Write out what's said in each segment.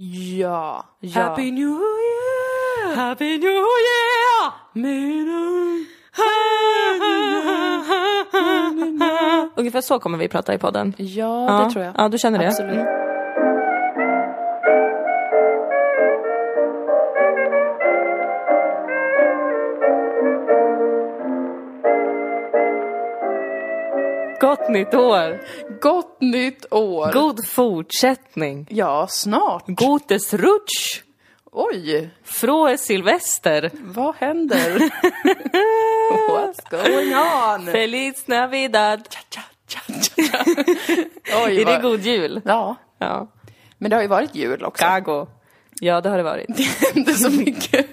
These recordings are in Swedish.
Ja. Ja. Happy New Year! Happy New Year! Ungefär så kommer vi prata i podden. Ja, det tror jag. Ja, du känner det? Absolut. Gott nytt år! Gott nytt år! God fortsättning! Ja, snart. Gutes Rutsch! Oj, Frohe Silvester! vad händer? What's going on? Feliz Navidad! Oj, Är det vad... god jul? Ja, Ja. men det har ju varit jul också. Gago. Ja, det har det varit. Inte så mycket.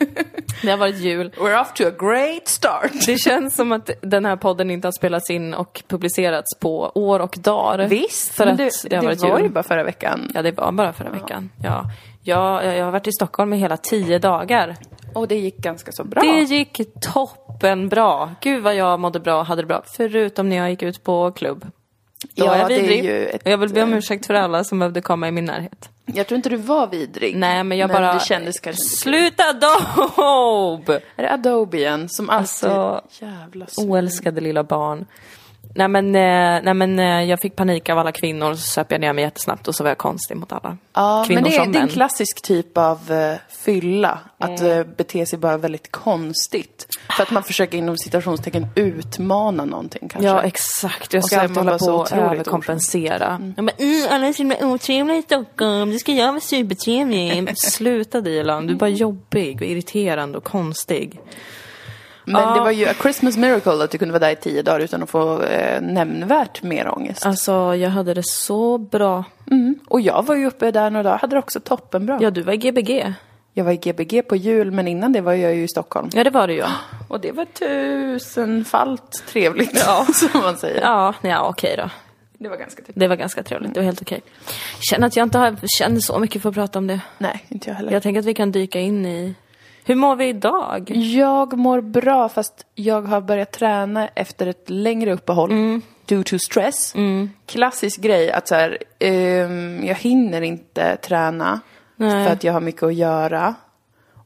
Det har varit jul. We're off to a great start. Det känns som att den här podden inte har spelats in och publicerats på år och dagar. Visst, för att det, det, det, har varit var jul. ju bara förra veckan. Ja, det var bara förra veckan. Ja. Jag, jag har varit i Stockholm i hela tio dagar. Och det gick ganska så bra. Det gick toppen bra. Gud vad jag mådde bra och hade det bra. Förutom när jag gick ut på klubb. Då Ja, var jag det är vidrig. ju ett- Och jag vill be om ursäkt för alla som behövde komma i min närhet. Jag tror inte du var vidrig. Nej, men jag bara... det kändes kanske Sluta dob! Är det Adobe igen som alltid... Alltså, Jävla. Oälskade lilla barn. Nej men, eh, nej men eh, jag fick panik av alla kvinnor så söp jag ner mig jättesnabbt och så var jag konstig mot alla. Ja, Kvinnor men det är, som det är en klassisk typ av uh, fylla. Att uh, bete sig bara väldigt konstigt. För att man försöker inom citationstecken utmana någonting kanske. Ja exakt, jag ska alltid hålla på och överkompensera. Mm. Bara, mm, alla är så himla otrevliga i Stockholm, det ska jag vara supertrevlig. Sluta Dilan, du är bara jobbig och irriterande och konstig. Men det var ju a Christmas miracle att du kunde vara där i tio dagar utan att få uh, nämnvärt mer ångest. Alltså jag hade det så bra. Mm. Och jag var ju uppe där några dagar, hade det också toppenbra. Ja du var i Gbg. Jag var i Gbg på jul, men innan det var jag ju i Stockholm. Ja det var det ju. Och det var tusenfalt trevligt, ja. som man säger. Ja, ja okej då. Det var ganska typ. Det var ganska trevligt, det var helt okej. Känner att jag inte har, känner så mycket för att prata om det. Nej, inte jag heller. Jag tänker att vi kan dyka in i... Hur mår vi idag? Jag mår bra fast jag har börjat träna efter ett längre uppehåll. Mm. Due to stress. Klassisk grej att så här, ehm, jag hinner inte träna Nej. för att jag har mycket att göra.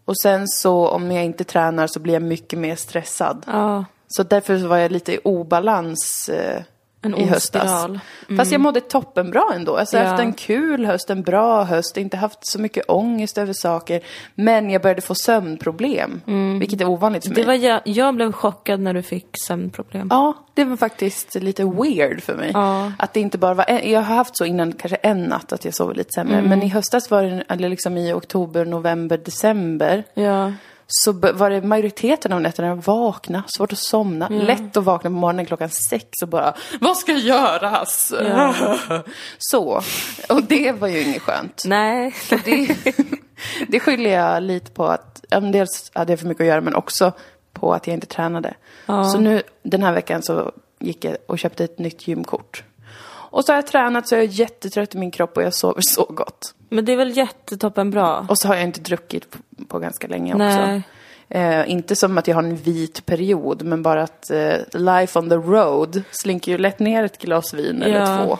Och sen så om jag inte tränar så blir jag mycket mer stressad. Ja, Så därför var jag lite i obalans eh, En i ond höstas. spiral. Fast jag mådde toppenbra ändå. Alltså jag har Ja. haft en kul höst, en bra höst, inte haft så mycket ångest över saker. Men jag började få sömnproblem, vilket är ovanligt för mig. det var jag, jag blev chockad när du fick sömnproblem. Ja, det var faktiskt lite weird för mig. Ja. Att det inte bara var en, jag har haft så innan kanske en natt att jag sov lite sämre. Mm. Men i höstas var det, eller liksom i oktober, november, december. Ja. Så var det majoriteten av nätterna vakna, svårt att somna. Lätt att vakna på morgonen klockan sex och bara Vad ska göras? så. Och det var ju inget skönt. Nej. Det, det skyller jag lite på att, ja, dels hade jag för mycket att göra men också på att jag inte tränade. Så nu den här veckan så gick jag och köpte ett nytt gymkort. Och så har jag tränat så jag är jättetrött i min kropp och jag sover så gott. Men det är väl jättetoppen bra? Och så har jag inte druckit på, på ganska länge Nej. också. Eh, inte som att jag har en vit period, men bara att eh, life on the road slinker ju lätt ner ett glas vin eller Ja. två.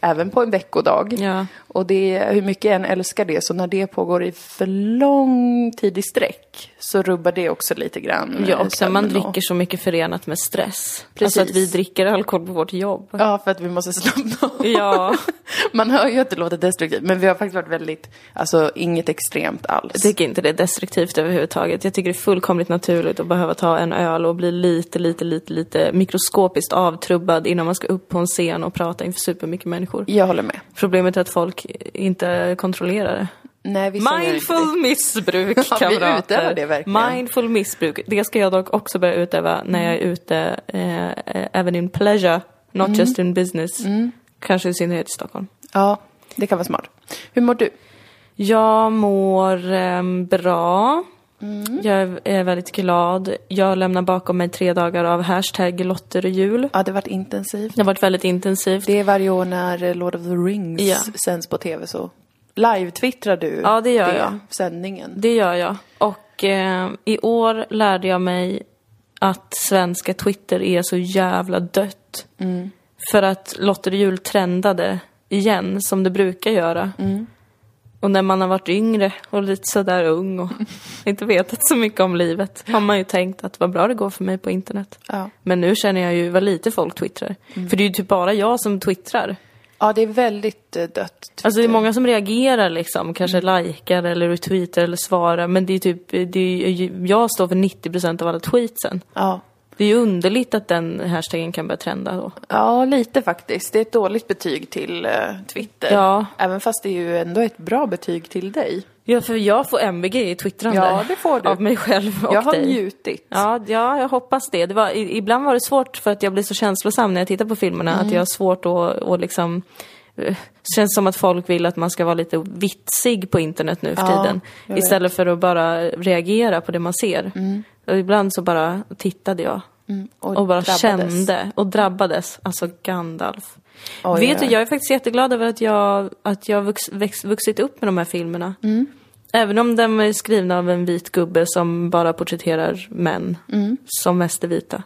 Även på en veckodag. Ja. Och det hur mycket jag än älskar det, så när det pågår i för lång tid i sträck så rubbar det också lite grann. Ja, eh, och sen man dricker så mycket förenat med stress. Precis. Alltså att vi dricker alkohol på vårt jobb. Ja, för att vi måste slappna av. Ja. Man hör ju att det låter destruktivt, men vi har faktiskt varit väldigt, alltså inget extremt alls. Jag tycker inte det är destruktivt överhuvudtaget. Jag tycker det är fullkomligt naturligt att behöva ta en öl och bli lite, lite, lite, lite mikroskopiskt avtrubbad innan man ska upp på en scen och prata inför supermycket människor. Jag håller med. Problemet är att folk inte kontrollerar det. Nej, Mindful missbruk, Ja, kamrater. det verkligen. Mindful missbruk. Det ska jag dock också börja utöva när jag är ute, eh, eh, även in pleasure, not Mm. just in business. Kanske i synnerhet i Stockholm. Ja, det kan vara smart. Hur mår du? Jag mår ehm, bra. Mm. Jag är- väldigt glad. Jag lämnar bakom mig tre dagar av hashtag lotter och jul. Ja, det har varit intensivt. Det har varit väldigt intensivt. Det är varje år när Lord of the Rings Ja. sänds på tv så live-twittrar du Ja, det gör jag. sändningen. Det gör jag. Och eh, i år lärde jag mig att svenska Twitter är så jävla dött. För att Lotter och jul trendade igen, som det brukar göra. Och när man har varit yngre och lite sådär ung och inte vetat så mycket om livet har man ju tänkt att vad bra det går för mig på internet. Ja. Men nu känner jag ju vad lite folk twittrar. För det är ju typ bara jag som twittrar. Ja, det är väldigt eh, dött. Alltså det är många som reagerar liksom, kanske likar eller retweetar eller svarar. Men det är typ, det är, jag står för 90% av alla tweetsen. Ja. Det är ju underligt att den hashtaggen kan börja trenda då. ja, lite faktiskt. Det är ett dåligt betyg till eh, Twitter. Ja. Även fast det är ju ändå ett bra betyg till dig. Ja, för jag får MVG i twittrande. Ja, det får du. Av mig själv och jag har dig. njutit. Ja, ja, jag hoppas det. det var, ibland var det svårt för att jag blir så känslosam när jag tittar på filmerna att jag har svårt att och liksom Känns som att folk vill att man ska vara lite vitsig på internet nu för Ja, tiden. Istället för att bara reagera på det man ser. Och ibland så bara tittade jag. Mm, Och, bara drabbades. kände och drabbades. Alltså Gandalf. Oj, Vet du, jag är faktiskt jätteglad över att jag, att jag vux, väx, vuxit upp med de här filmerna. Mm. Även om de är skrivna av en vit gubbe som bara porträtterar män, Mm. som mest är vita.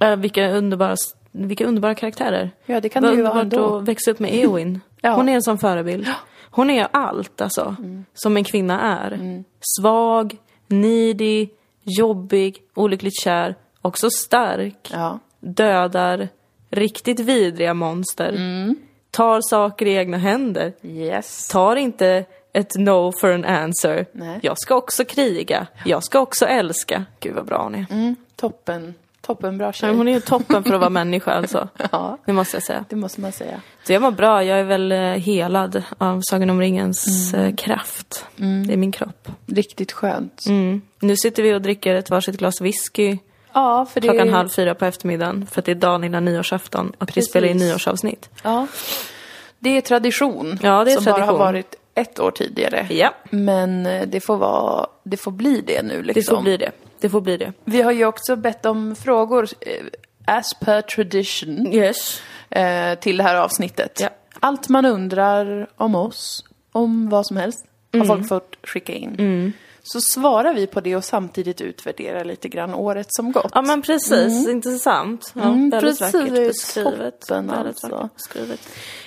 Äh, vilka, underbara, vilka underbara karaktärer. Ja, det kan det ju vara ändå. att växa upp med Eowyn. Ja. Hon är en sån förebild. Hon är allt alltså, som en kvinna är. Svag, needy, jobbig, olyckligt kär, också stark Ja. dödar riktigt vidriga monster. Mm. Tar saker i egna händer. Yes. Tar inte ett no for an answer. Nej. Jag ska också kriga. Jag ska också älska. Gud vad bra hon är. Mm, toppen. Toppen bra tjej. Men Hon är ju toppen för att vara människa alltså. Ja, Det måste jag säga. det måste man säga. Så jag mår bra. Jag är väl eh, helad av Sagan om ringens Mm. eh, kraft. Det är min kropp. Riktigt skönt. Mm. Nu sitter vi och dricker ett varsitt glas whisky Ja, för det klockan halv fyra på eftermiddagen. För att det är dagen innan nyårsafton och vi Precis. spelar in nyårsavsnitt. Ja. Det är tradition. Ja, det är som bara har tradition. varit ett år tidigare. Ja. Men eh, det får vara, det får bli det nu liksom. Det får bli det. Det får bli det. Vi har ju också bett om frågor, eh, as per tradition, Yes. eh, till det här avsnittet. Ja. Allt man undrar om oss, om vad som helst, Mm. har folk fått skicka in. Så svarar vi på det och samtidigt utvärderar lite grann året som gått. Ja men precis, intressant. Ja, Mm, väldigt precis. vackert beskrivet. Toppen, väldigt alltså. vackert beskrivet.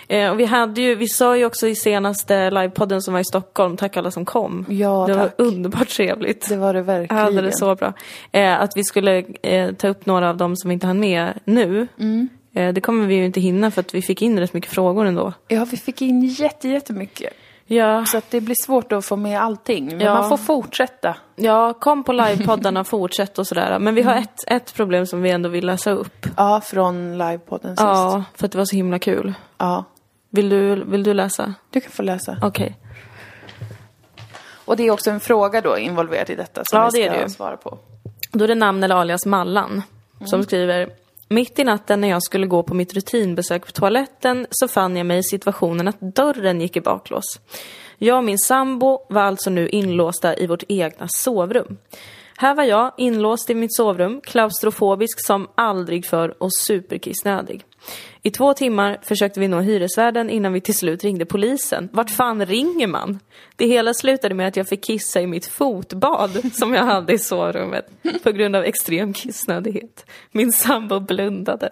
Eh, och vi hade ju, vi sa ju också i senaste livepodden som var i Stockholm, tack alla som kom. Ja, det tack. var underbart trevligt. Det var det verkligen. Alldeles så bra. Eh, att vi skulle eh, ta upp några av dem som vi inte hann med nu. Mm. Eh, det kommer vi ju inte hinna för att vi fick in rätt mycket frågor ändå. Ja, vi fick in jätte, jättemycket. Ja, Så att det blir svårt att få med allting. Men Ja. man får fortsätta. ja kom på livepoddarna, fortsätt och sådär. Men vi har Mm. ett, ett problem som vi ändå vill läsa upp. Ja, från livepodden sist. Ja, för att det var så himla kul. ja. Vill du, vill du läsa? Du kan få läsa. Okej. Och det är också en fråga då involverad i detta som Ja, vi det ska är det svara på. Då är det namn eller alias Mallan som skriver mitt i natten när jag skulle gå på mitt rutinbesök på toaletten så fann jag mig i situationen att dörren gick i baklås. Jag och min sambo var alltså nu inlåsta i vårt egna sovrum. Här var jag inlåst i mitt sovrum, klaustrofobisk som aldrig förr och superkissnödig. I två timmar försökte vi nå hyresvärden innan vi till slut ringde polisen. Vart fan ringer man? Det hela slutade med att jag fick kissa i mitt fotbad som jag hade i sovrummet på grund av extrem kissnödighet. Min sambo blundade.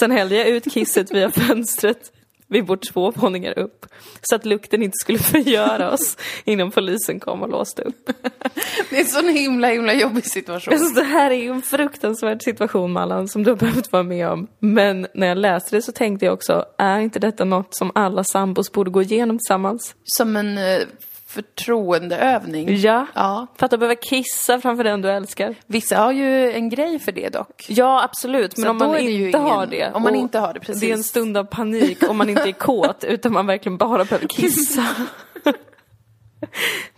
Sen hällde jag ut kisset via fönstret. Vi bor två våningar upp. Så att lukten inte skulle förgöra oss innan polisen kom och låste upp. Det är en sån himla, himla jobbig situation. Alltså, det här är ju en fruktansvärd situation Mallan som du har behövt vara med om. Men när jag läste det så tänkte jag också, är inte detta något som alla sambos borde gå igenom tillsammans? Som en eh, förtroendeövning. Ja. Ja. För att du behöver kissa framför den du älskar. Vissa har ju en grej för det dock. Ja, absolut. Men Så om man inte ingen- har det. om man inte har det, precis. Det är en stund av panik om man inte är kåt utan man verkligen bara behöver kissa.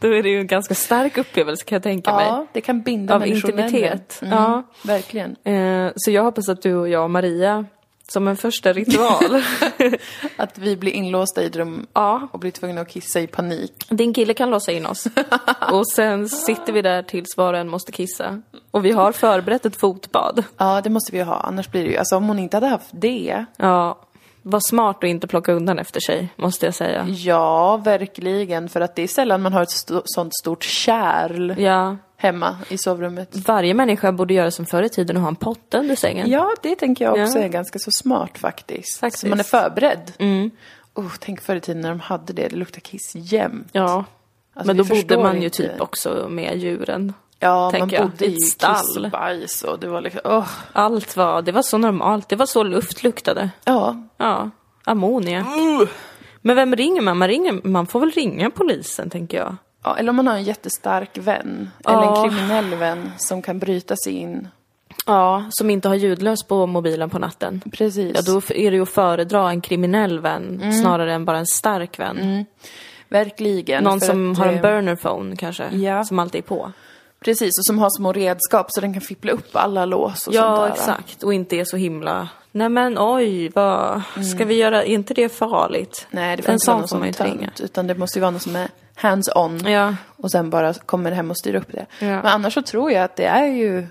Då är det ju en ganska stark upplevelse kan jag tänka mig. Ja, det kan binda Av intimitet. närmare. Ja. Verkligen. Eh, så jag hoppas att du och jag och Maria, som en första ritual, Att vi blir inlåsta i rum ja, och blir tvungna att kissa i panik. din kille kan låsa in oss. Och sen sitter vi där tills var och en måste kissa. Och vi har förberett ett fotbad. Ja, det måste vi ju ha. Annars blir det ju... Alltså om hon inte hade haft det. Ja, var smart att inte plocka undan efter sig, måste jag säga. Ja, verkligen. För att det är sällan man har ett st- sånt stort kärl Ja, hemma i sovrummet. varje människa borde göra som förr i tiden och ha en potte under sängen. Ja, det tänker jag också Ja. är ganska så smart faktiskt. Faktiskt. Så man är förberedd. oh, tänk förr i tiden när de hade det, det luktade kiss jämt. Ja. Alltså, men då bodde man ju inte. typ också med djuren. Ja, man tänker jag. bodde I ett stall. och bajs och det var liksom, åh. Allt var, det var så normalt. Det var så luft luktade. Ja. Ja, ammoniak. Men vem ringer man? Man, ringer, man får väl ringa polisen, tänker jag. ja. Eller om man har en jättestark vän, eller Ja. en kriminell vän som kan bryta sig in. Ja, som inte har ljudlös på mobilen på natten. Precis. Ja, då är det ju att föredra en kriminell vän snarare än bara en stark vän. Verkligen. Någon som att, har eh, en burner phone kanske, Ja. som alltid är på. Precis, och som har små redskap så den kan fippla upp alla lås och sånt Ja, där. exakt. Och inte är så himla... Nej men oj, vad... Ska vi göra... Är inte det farligt? Nej, det får en inte vara någon som ringa. tönt, utan det måste ju vara någon som är hands-on. Ja. Och sen bara kommer hem och styr upp det. Ja. Men annars så tror jag att det är ju,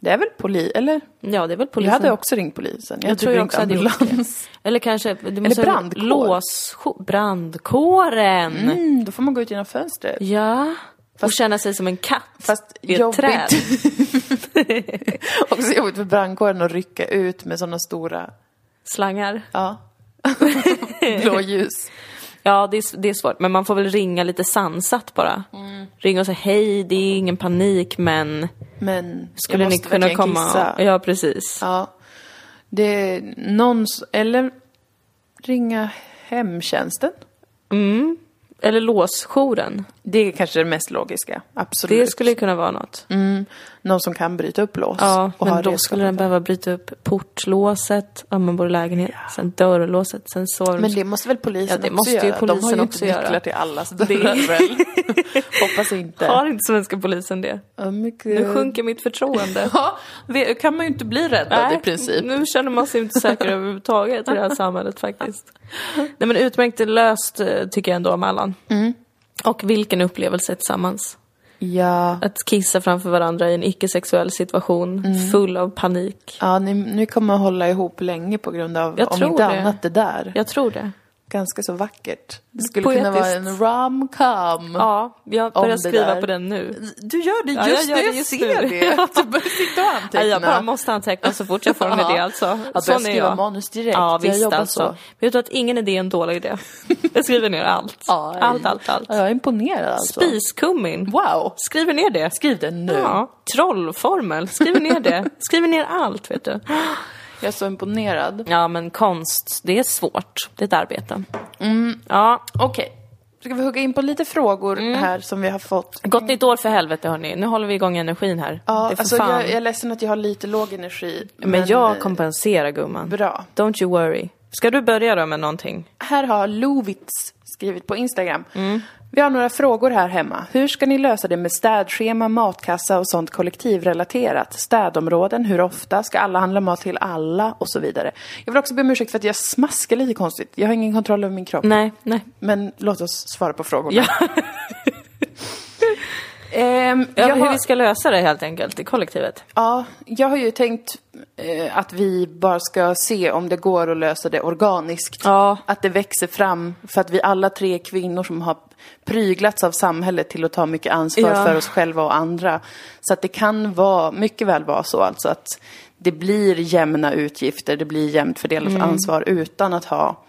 det är väl polis, eller? ja, det är väl polisen. Jag hade också ringt polisen. Jag, Jag tror jag också hade gjort ambulans. Eller kanske... Det måste brandkår. Lås... Brandkåren! Mm, då får man gå ut genom fönstret. Ja. Och känna sig som en katt Fast i ett jobbigt. träd. också jobbigt för brandkåren att rycka ut med sådana stora, Slangar. ja, blåljus. Ja, det är, det är svårt. Men man får väl ringa lite sansat bara. Mm. Ringa och säga hej, det är ingen panik, men Men skulle jag ni kunna komma? Kissa. Ja, precis. Ja. Det är någon, s- eller ringa hemtjänsten. Mm. Eller låsjouren. Det är kanske det mest logiska. Absolut. Det skulle kunna vara något. mm, någon som kan bryta upp lås. Ja, men då skulle den behöva bryta upp portlåset om man bor i lägenhet, sen dörrlåset, sen sovrums... Men det måste väl polisen Ja, det också måste ju göra? De har polisen ju också inte nycklar göra. till allas dörrar väl? Hoppas inte. Har inte svenska polisen det? Ja, mycket... Nu sjunker mitt förtroende. Ja, det kan man ju inte bli räddad i princip. nu känner man sig inte säker överhuvudtaget i det här samhället faktiskt. Nej men utmärkt löst eh, tycker jag ändå om Allan. Mm. Och vilken upplevelse tillsammans. Ja, Att kissa framför varandra i en icke-sexuell situation, Mm. full av panik. ja ni, ni kommer att hålla ihop länge på grund av, Jag om inte det. annat, det där. Jag tror det. Ganska så vackert. Det skulle kunna vara Poetiskt. en rom-com. Ja, jag börjar skriva där. på den nu. Du gör det Ja, just jag gör det, det just ser nu. det. Att du börjar sitta och anteckna. Ja, jag bara måste anteckna så fort jag får en Ja. idé alltså. Jag börjar Sån är skriva jag. manus direkt. Ja, jag visst jobbar alltså. så. Vet du att ingen idé är en dålig idé? Jag skriver ner allt. Ja, allt, allt, allt. Ja, jag är imponerad alltså. Spiskummin. Wow! Skriver ner det. Skriv det nu. Ja, trollformel. Skriver ner det. Skriver ner allt, vet du. Jag är så imponerad. Ja, men konst, det är svårt. Det är ett arbete. Mm. Ja, Okej. Ska vi hugga in på lite frågor Mm. här som vi har fått? gott nytt år för helvete hörni. Nu håller vi igång energin här. Ja, alltså fan. jag, jag är ledsen att jag har lite låg energi. Men jag eh, kompenserar gumman. Bra. Don't you worry. Ska du börja då med någonting? Här har Lovitz skrivit på Instagram. Mm. Vi har några frågor här hemma. Hur ska ni lösa det med städschema, matkassa och sånt kollektivrelaterat? Städområden, hur ofta? Ska alla handla mat till alla? Och så vidare. Jag vill också be om ursäkt för att jag smaskar lite konstigt. Jag har ingen kontroll över min kropp. Nej, nej. Men låt oss svara på frågorna. Ja. Ehm, Ja, hur har- vi ska lösa det helt enkelt i kollektivet. Ja, jag har ju tänkt eh, att vi bara ska se om det går att lösa det organiskt. Ja. Att det växer fram för att vi alla tre är kvinnor som har pryglats av samhället till att ta mycket ansvar Ja. för oss själva och andra. Så att det kan vara, mycket väl vara så alltså att det blir jämna utgifter, det blir jämnt fördelat Mm. ansvar utan att ha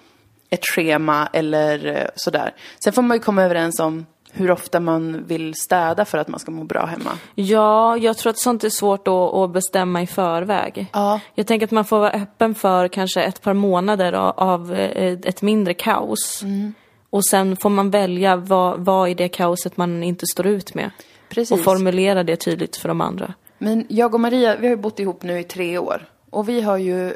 ett schema eller eh, sådär. Sen får man ju komma överens om hur ofta man vill städa för att man ska må bra hemma. Ja, jag tror att sånt är svårt att, bestämma i förväg. Ja. Jag tänker att man får vara öppen för kanske ett par månader av, av eh, ett mindre kaos. Mm. Och sen får man välja vad, vad i det kaoset man inte står ut med. Precis. Och formulera det tydligt för de andra. Men jag och Maria, vi har ju bott ihop nu i tre år. Och vi har ju...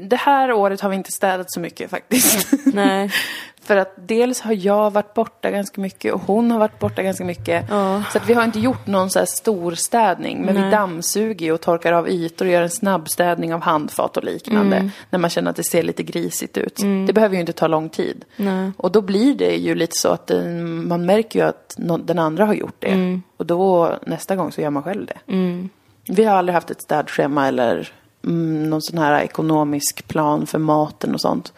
Det här året har vi inte städat så mycket faktiskt. Nej. För att dels har jag varit borta ganska mycket och hon har varit borta ganska mycket. Ja. Så att vi har inte gjort någon så här stor städning. Men vi Nej. dammsuger och torkar av ytor och gör en snabbstädning av handfat och liknande. Mm. När man känner att det ser lite grisigt ut. Det behöver ju inte ta lång tid. Nej. Och då blir det ju lite så att den, man märker ju att den andra har gjort det. Och då nästa gång så gör man själv det. Mm. Vi har aldrig haft ett städschema eller mm, någon sån här ekonomisk plan för maten och sånt.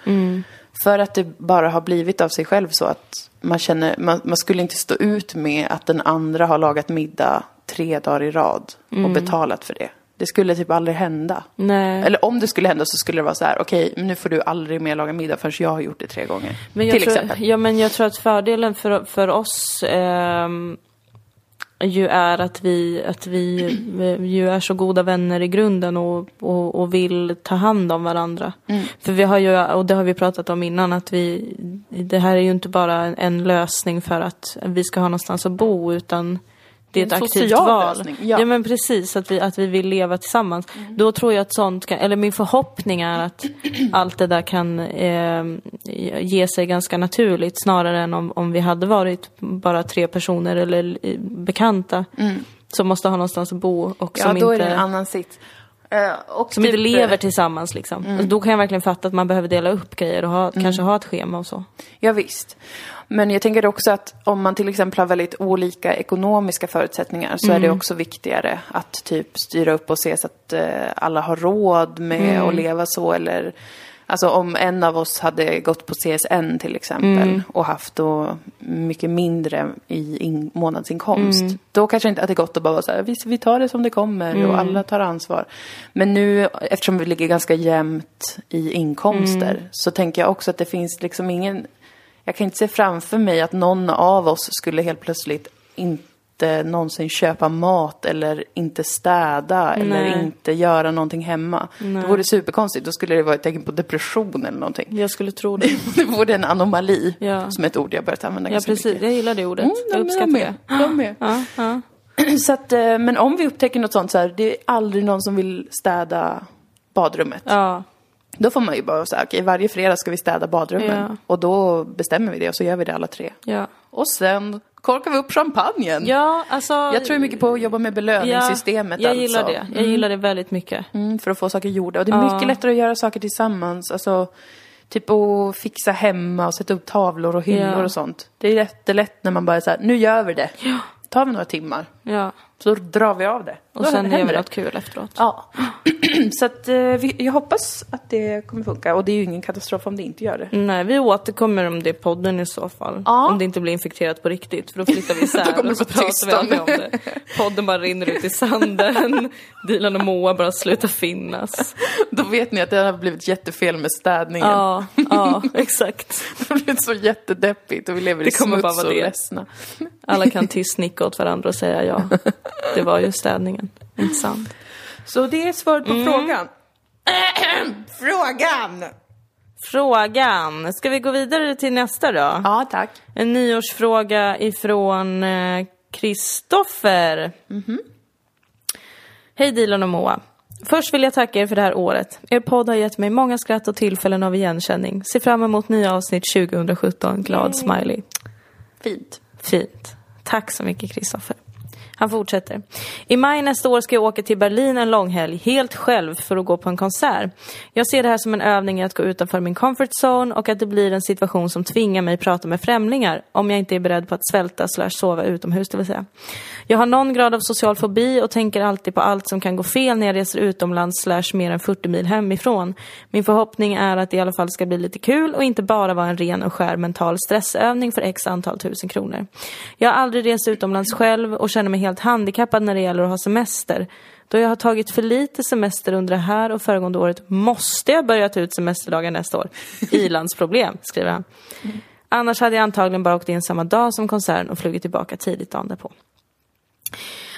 Mm. För att det bara har blivit av sig själv så att man känner, man, man skulle inte stå ut med att den andra har lagat middag tre dagar i rad och betalat för det. Det skulle typ aldrig hända. Nej. Eller om det skulle hända så skulle det vara så här, okej, nu får du aldrig mer laga middag förrän jag har gjort det tre gånger. Men jag till tror, exempel. Ja, men jag tror att fördelen för, för oss ehm, ju är att vi, att vi, ju är så goda vänner i grunden och, och, och vill ta hand om varandra. Mm. För vi har ju, och det har vi pratat om innan, att vi, det här är ju inte bara en lösning för att vi ska ha någonstans att bo, utan det är ett aktivt val. lösning, ja. ja men precis, att vi, att vi vill leva tillsammans. Då tror jag att sånt kan, eller min förhoppning är att allt det där kan eh, ge sig ganska naturligt snarare än om, om vi hade varit bara tre personer eller bekanta som måste ha någonstans att bo och Ja, som, då inte, är det en annan sits. Eh, och som typ, inte lever tillsammans liksom. Mm. Alltså, då kan jag verkligen fatta att man behöver dela upp grejer och ha, kanske ha ett schema och så. Ja, visst. Men jag tänker också att om man till exempel har väldigt olika ekonomiska förutsättningar så är det också viktigare att typ styra upp och se så att eh, alla har råd med att leva så eller Alltså om en av oss hade gått på CSN till exempel och haft då mycket mindre i in- månadsinkomst. Då kanske inte hade gått att bara vara så här, vi, vi tar det som det kommer och alla tar ansvar. Men nu, eftersom vi ligger ganska jämnt i inkomster, så tänker jag också att det finns liksom ingen jag kan inte se framför mig att någon av oss skulle helt plötsligt inte någonsin köpa mat eller inte städa eller Nej. inte göra någonting hemma. Det vore superkonstigt. Då skulle det vara ett tecken på depression eller någonting. Jag skulle tro det. Det vore en anomali, Ja. som är ett ord jag börjat använda Ja precis, mycket. jag gillar det ordet. Mm, jag uppskattar de det. med. De med. Ja, ja. Så att, eh, men om vi upptäcker något sånt så här, det är aldrig någon som vill städa badrummet. ja. Då får man ju bara säga, okej varje fredag ska vi städa badrummen. Ja. Och då bestämmer vi det och så gör vi det alla tre. ja. Och sen korkar vi upp champagnen. Ja, alltså... Jag tror mycket på att jobba med belöningssystemet jag alltså. gillar det. Jag gillar det väldigt mycket. Mm, för att få saker gjorda. Och det är Ja. mycket lättare att göra saker tillsammans. Alltså, typ att fixa hemma och sätta upp tavlor och hyllor Ja. och sånt. Det är jättelätt när man bara säger nu gör vi det. tar vi några timmar. Ja. Så drar vi av det. Och Då sen gör vi det. något kul efteråt. Ja. så att eh, vi, jag hoppas att det kommer funka. Och det är ju ingen katastrof om det inte gör det. Nej, vi återkommer om det i podden i så fall. Ja. Om det inte blir infekterat på riktigt, för då flyttar vi isär Då och så pratar vi aldrig om det. Podden bara rinner ut i sanden. Dilan och Moa bara slutar finnas. Då vet ni att det har blivit jättefel med städningen. Ja, ja, exakt. Det har blivit så jättedeppigt och vi lever i Det bara smuts och ledsna. Alla kan tissnicka åt varandra och säga ja. Det var ju städningen. Inte sant? Så det är svaret på frågan. frågan! Frågan. Ska vi gå vidare till nästa då? Ja, tack. En nyårsfråga ifrån eh, Kristoffer. Hej Dilan och Moa. Först vill jag tacka er för det här året. Er podd har gett mig många skratt och tillfällen av igenkänning. Se fram emot nya avsnitt 2017. Glad smiley. Fint. Fint. Tack så mycket Kristoffer. Han fortsätter. I maj nästa år ska jag åka till Berlin en långhelg, helt själv, för att gå på en konsert. Jag ser det här som en övning i att gå utanför min comfort zone och att det blir en situation som tvingar mig prata med främlingar, om jag inte är beredd på att svälta slash sova utomhus, det vill säga. Jag har någon grad av social fobi och tänker alltid på allt som kan gå fel när jag reser utomlands slash mer än 40 mil hemifrån. Min förhoppning är att det i alla fall ska bli lite kul och inte bara vara en ren och skär mental stressövning för x antal tusen kronor. Jag har aldrig rest utomlands själv och känner mig helt handikappad när det gäller att ha semester. Då jag har tagit för lite semester under det här och föregående året måste jag börja ta ut semesterdagar nästa år. Ilandsproblem, skriver han. Annars hade jag antagligen bara åkt in samma dag som konserten och flugit tillbaka tidigt dagen därpå.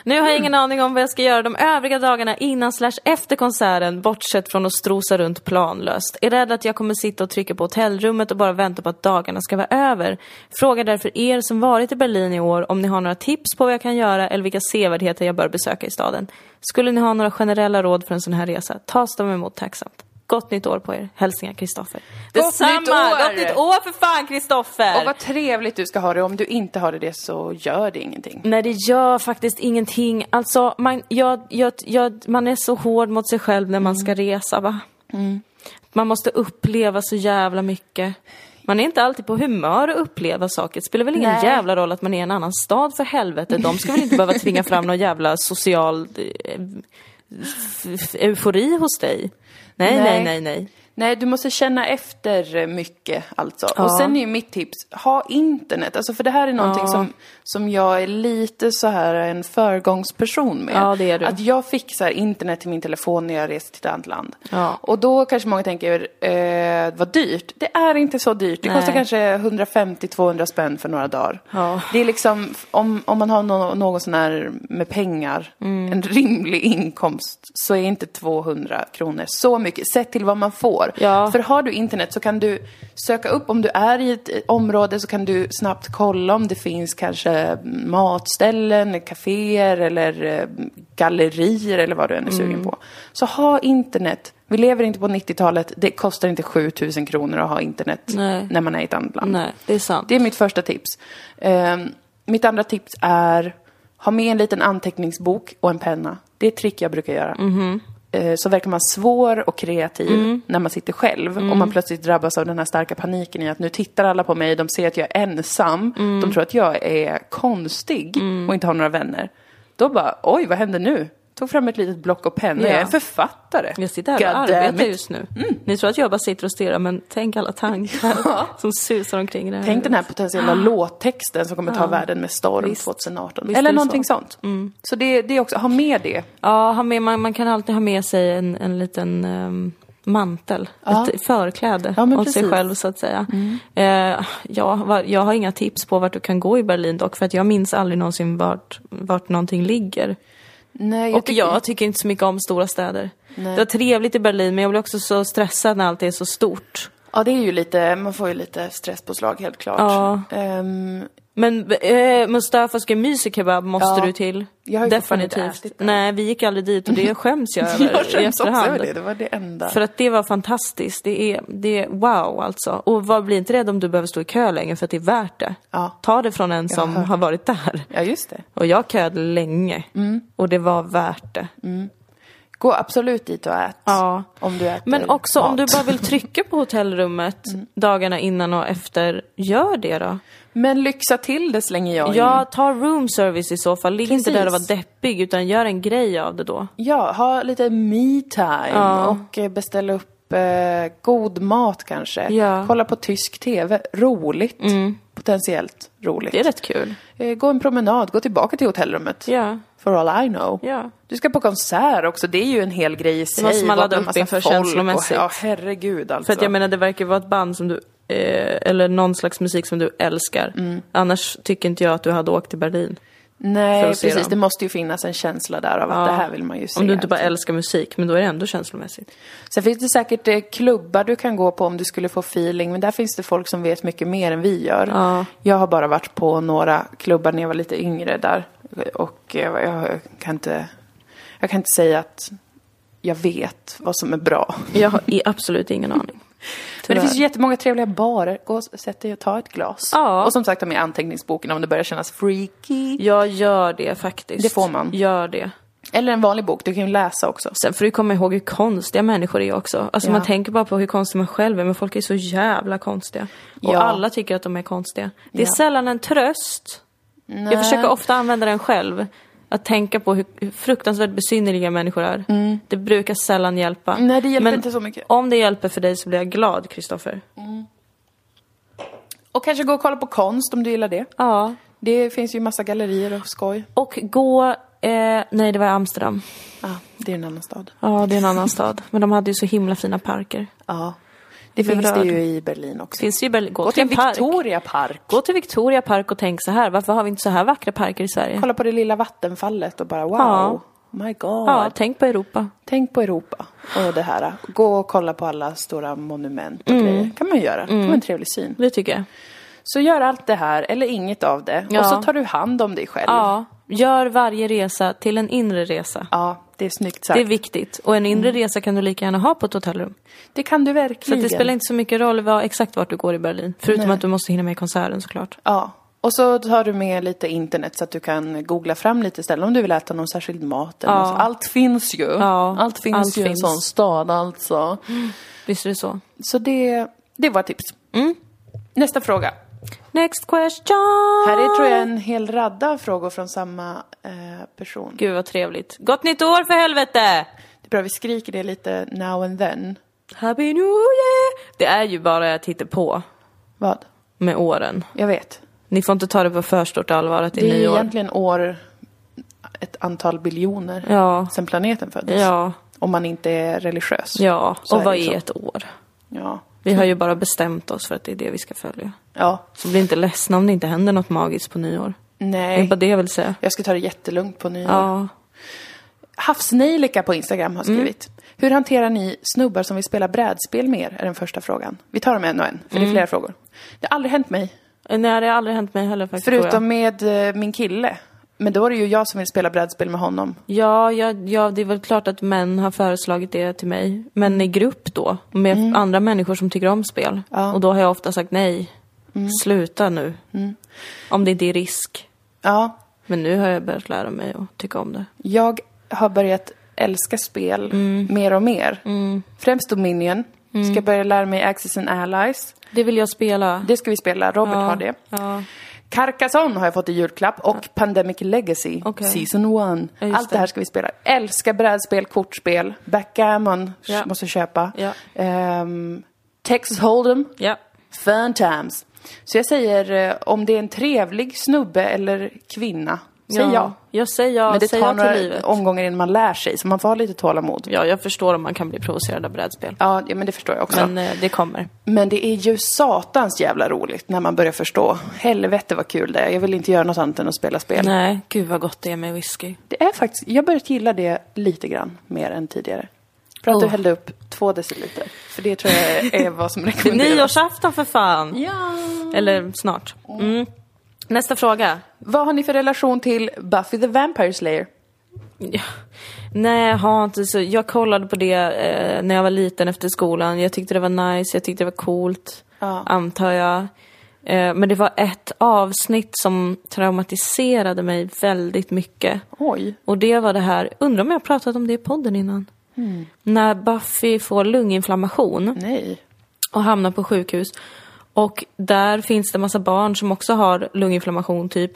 Nu har jag ingen aning om vad jag ska göra de övriga dagarna innan slash efter konserten, bortsett från att strosa runt planlöst. Är rädd att jag kommer sitta och trycka på hotellrummet och bara vänta på att dagarna ska vara över. Frågar därför er som varit i Berlin i år om ni har några tips på vad jag kan göra eller vilka sevärdheter jag bör besöka i staden. Skulle ni ha några generella råd för en sån här resa, tas de emot tacksamt. Gott nytt år på er. Hälsningar Kristoffer. Detsamma! nytt år! Gott nytt år för fan Kristoffer! Och vad trevligt du ska ha det. Om du inte har det så gör det ingenting. Nej, det gör faktiskt ingenting. Alltså, man, jag, jag, jag, man är så hård mot sig själv när man ska resa, va? Man måste uppleva så jävla mycket. Man är inte alltid på humör att uppleva saker. Det spelar väl ingen Nej. jävla roll att man är i en annan stad för helvete. De ska väl inte behöva tvinga fram någon jävla social eh, eufori hos dig? Nej, Nej. nej, nej, nej. Du måste känna efter mycket alltså. Ja. Och sen är ju mitt tips, ha internet. Alltså för det här är någonting Ja. som, som jag är lite så här en föregångsperson med. Ja, det är du. Att jag här internet till min telefon när jag reste till ett annat land. Ja. Och då kanske många tänker, eh, vad dyrt. Det är inte så dyrt. Det Nej. kostar kanske 150-200 spänn för några dagar. Ja. Det är liksom, om, om man har nå- någon sån här med pengar, Mm. en rimlig inkomst, så är inte 200 kronor så mycket. Sett till vad man får. Ja. För har du internet så kan du söka upp, om du är i ett område så kan du snabbt kolla om det finns kanske matställen, kaféer eller eh, gallerier eller vad du än är sugen Mm. på. Så ha internet. Vi lever inte på 90-talet, det kostar inte 7000 kronor att ha internet Nej. när man är i ett annat land. Nej, det är sant. Det är mitt första tips. Ehm, mitt andra tips är ha med en liten anteckningsbok och en penna. Det är ett trick jag brukar göra. Mhm. Eh, så verkar man svår och kreativ Mm. när man sitter själv och man plötsligt drabbas av den här starka paniken i att nu tittar alla på mig, de ser att jag är ensam, Mm. de tror att jag är konstig och inte har några vänner. Då bara, oj vad händer nu? Tog fram ett litet block och penna, Ja. jag är författare. Jag sitter här och arbetar. Mm. just nu. Ni tror att jag bara sitter och stirrar, men tänk alla tankar som susar omkring i det här Tänk den här potentiella låttexten som kommer ta världen med storm Visst. 2018. Visst Eller någonting så. Mm. sånt. Så det, det är också, ha med det. Ja, ha med, man, man kan alltid ha med sig en, en liten ehm, mantel, Ja. ett förkläde Ja, åt sig precis. Mm. själv så att säga. Eh, ja, jag har inga tips på vart du kan gå i Berlin dock, för att jag minns aldrig någonsin vart, vart någonting ligger. Nej, och tycker- jag tycker inte så mycket om stora städer. Nej. Det var trevligt i Berlin, men jag blir också så stressad när allt är så stort. Ja, det är ju lite, man får ju lite stresspåslag helt klart. Ja. Ehm, Men eh, Mustafas Gemüse kebab måste Ja. du till. Jag har ju inte Definitivt. ätit det. Nej, vi gick aldrig dit och det skäms jag över jag skäms också över det, det var det enda. För att det var fantastiskt. Det är, det är wow alltså. Och var, bli inte rädd om du behöver stå i kö länge för att det är värt det. Ja. Ta det från en som har varit där. Ja, just det. Och jag köade länge. Mm. Och det var värt det. Gå absolut dit och ät. Ja. Om du äter Men också om mat. du bara vill trycka på hotellrummet Mm. dagarna innan och efter, gör det då. Men lyxa till det slänger jag in. Ja, ta room service i så fall. Ligg inte där och var Precis. deppig utan gör en grej av det då. Ja, ha lite me-time Ja. och eh, beställa upp eh, god mat kanske. Ja. Mm. Kolla på tysk TV. Roligt. Potentiellt roligt. Det är rätt kul. Eh, gå en promenad, gå tillbaka till hotellrummet. Ja. For all I know. Ja. Du ska på konsert också, det är ju en hel grej i sig. måste man Vara ladda med upp inför känslomässigt. Ja, herregud alltså. För att jag menar det verkar vara ett band som du, eh, eller någon slags musik som du älskar. Mm. Annars tycker inte jag att du hade åkt till Berlin. Nej, precis. dem. Det måste ju finnas en känsla där av att det här vill man ju se. Om du inte bara alltså. älskar musik, men då är det ändå känslomässigt. Sen finns det säkert eh, klubbar du kan gå på om du skulle få feeling, men där finns det folk som vet mycket mer än vi gör. Ja. Jag har bara varit på några klubbar när jag var lite yngre där och jag kan inte, jag kan inte säga att jag vet vad som är bra. Jag har absolut ingen aning. Men det finns ju jättemånga trevliga barer. Gå och sätt dig och ta ett glas. Ja. Och som sagt, ta med anteckningsboken om det börjar kännas freaky. Jag gör det faktiskt. Det får man. Gör det. Eller en vanlig bok, du kan ju läsa också. Sen får du komma ihåg hur konstiga människor är också. Alltså Ja. man tänker bara på hur konstig man själv är, men folk är så jävla konstiga. Och Ja. alla tycker att de är konstiga. Det är sällan en tröst. Jag försöker ofta använda den själv. Att tänka på hur, fruktansvärt besynnerliga människor är. Det brukar sällan hjälpa. Mm. Nej, det hjälper Men inte så mycket. om det hjälper för dig så blir jag glad, Kristoffer. Och kanske gå och kolla på konst om du gillar det. Ja. Det finns ju massa gallerier och skoj. Och gå... Eh, nej, det var i Amsterdam. Ja, det är en annan stad. Ja, det är en annan stad. Men de hade ju så himla fina parker. Ja. Det finns det rörd. ju i Berlin också. Finns ju i Berlin. Gå, Gå till till. Victoria Park. Gå till Victoria Park och tänk så här. Varför har vi inte så här vackra parker i Sverige? Kolla på det lilla vattenfallet och bara wow. Ja. My God. Ja, tänk på Europa. Tänk på Europa och det här. Gå och kolla på alla stora monument och grejer. kan man göra. Det kan vara en trevlig syn. Det tycker jag. Så gör allt det här, eller inget av det. Ja. Och så tar du hand om dig själv. Ja, gör varje resa till en inre resa. Ja, det är snyggt sagt. Det är Det, viktigt. Och en inre resa kan du lika gärna ha på ett hotellrum. kan du Så verkligen. att det spelar inte så mycket roll vad, exakt vart du går i Berlin. Förutom Nej. att du måste hinna med konserten såklart. Ja. Och så tar du med lite internet så att du kan googla fram lite ställen om du vill äta någon särskild mat. Eller Ja. något så. Allt finns ju. Ja, allt finns allt ju i en sån stad alltså. Visst är det så? Så det, det var tips. Mm. Nästa fråga. Next question! Här är tror jag en hel radda frågor från samma eh, person. Gud vad trevligt. Gott nytt år för helvete! Det Bra, vi skriker det lite now and then. Happy New Year! Det är ju bara ett hittepå Vad? med åren. Jag vet. Ni får inte ta det på för stort allvar att det är Det är nyår. egentligen år, ett antal biljoner Ja, sedan planeten föddes. ja, Om man inte är religiös. ja. Och är vad är ett år? Ja. Vi har ju bara bestämt oss för att det är det vi ska följa. Ja. Så bli inte ledsna om det inte händer något magiskt på nyår. Det är Nej. bara det jag vill säga. Jag ska ta det jättelugnt på nyår. Ja. Havsnejlika på Instagram har skrivit. Hur hanterar ni snubbar som vill spela brädspel med er? Är den första frågan. Vi tar dem en och en, för det är flera frågor. Det har aldrig hänt mig. Nej, det har aldrig hänt mig heller faktiskt. Förutom med eh, min kille. Men då är det ju jag som vill spela brädspel med honom. Ja, ja, ja, det är väl klart att män har föreslagit det till mig. Men i grupp då, med andra människor som tycker om spel. Mm. Ja. Mm. Och då har jag ofta sagt nej. Sluta nu. Om det inte är risk. Ja, Men nu har jag börjat lära mig att tycka om det. jag har börjat älska spel Mm. mer och mer. Främst Dominion. Ska börja lära mig Axis and Allies. Det vill jag spela. Det ska vi spela, Robert ja. har det. Ja. Carcassonne har jag fått i julklapp och Pandemic Legacy, Okej. Season 1. Ja, Allt det här ska vi spela. Älskar brädspel, kortspel, backgammon Ja. måste köpa. Ja. Ehm, Texas Hold'em, Ja. fun times. Så jag säger eh, om det är en trevlig snubbe eller kvinna, säg ja. Jag säger ja. Men det säg tar ja några livet. omgångar innan man lär sig, så man får ha lite tålamod. Ja, jag förstår om man kan bli provocerad av brädspel. Ja, ja men det förstår jag också. Men eh, det kommer. Men det är ju satans jävla roligt när man börjar förstå. Helvete vad kul det är. Jag vill inte göra något annat än att spela spel. Nej, gud vad gott det är med whisky. Det är faktiskt, jag har börjat gilla det lite grann mer än tidigare. Bra att du Oh. hällde upp två deciliter. För det tror jag är vad som rekommenderas. Nyårsafton för fan! Ja. Eller snart. Mm. Nästa fråga. Vad har ni för relation till Buffy the Vampire Slayer? Ja. Nej, har inte så. Jag kollade på det eh, när jag var liten efter skolan. Jag tyckte det var nice, jag tyckte det var coolt. Ja. Antar jag. Eh, men det var ett avsnitt som traumatiserade mig väldigt mycket. Oj. Och det var det här, undrar om jag har pratat om det i podden innan? När Buffy får lunginflammation Nej. och hamnar på sjukhus. Och där finns det massa barn som också har lunginflammation typ.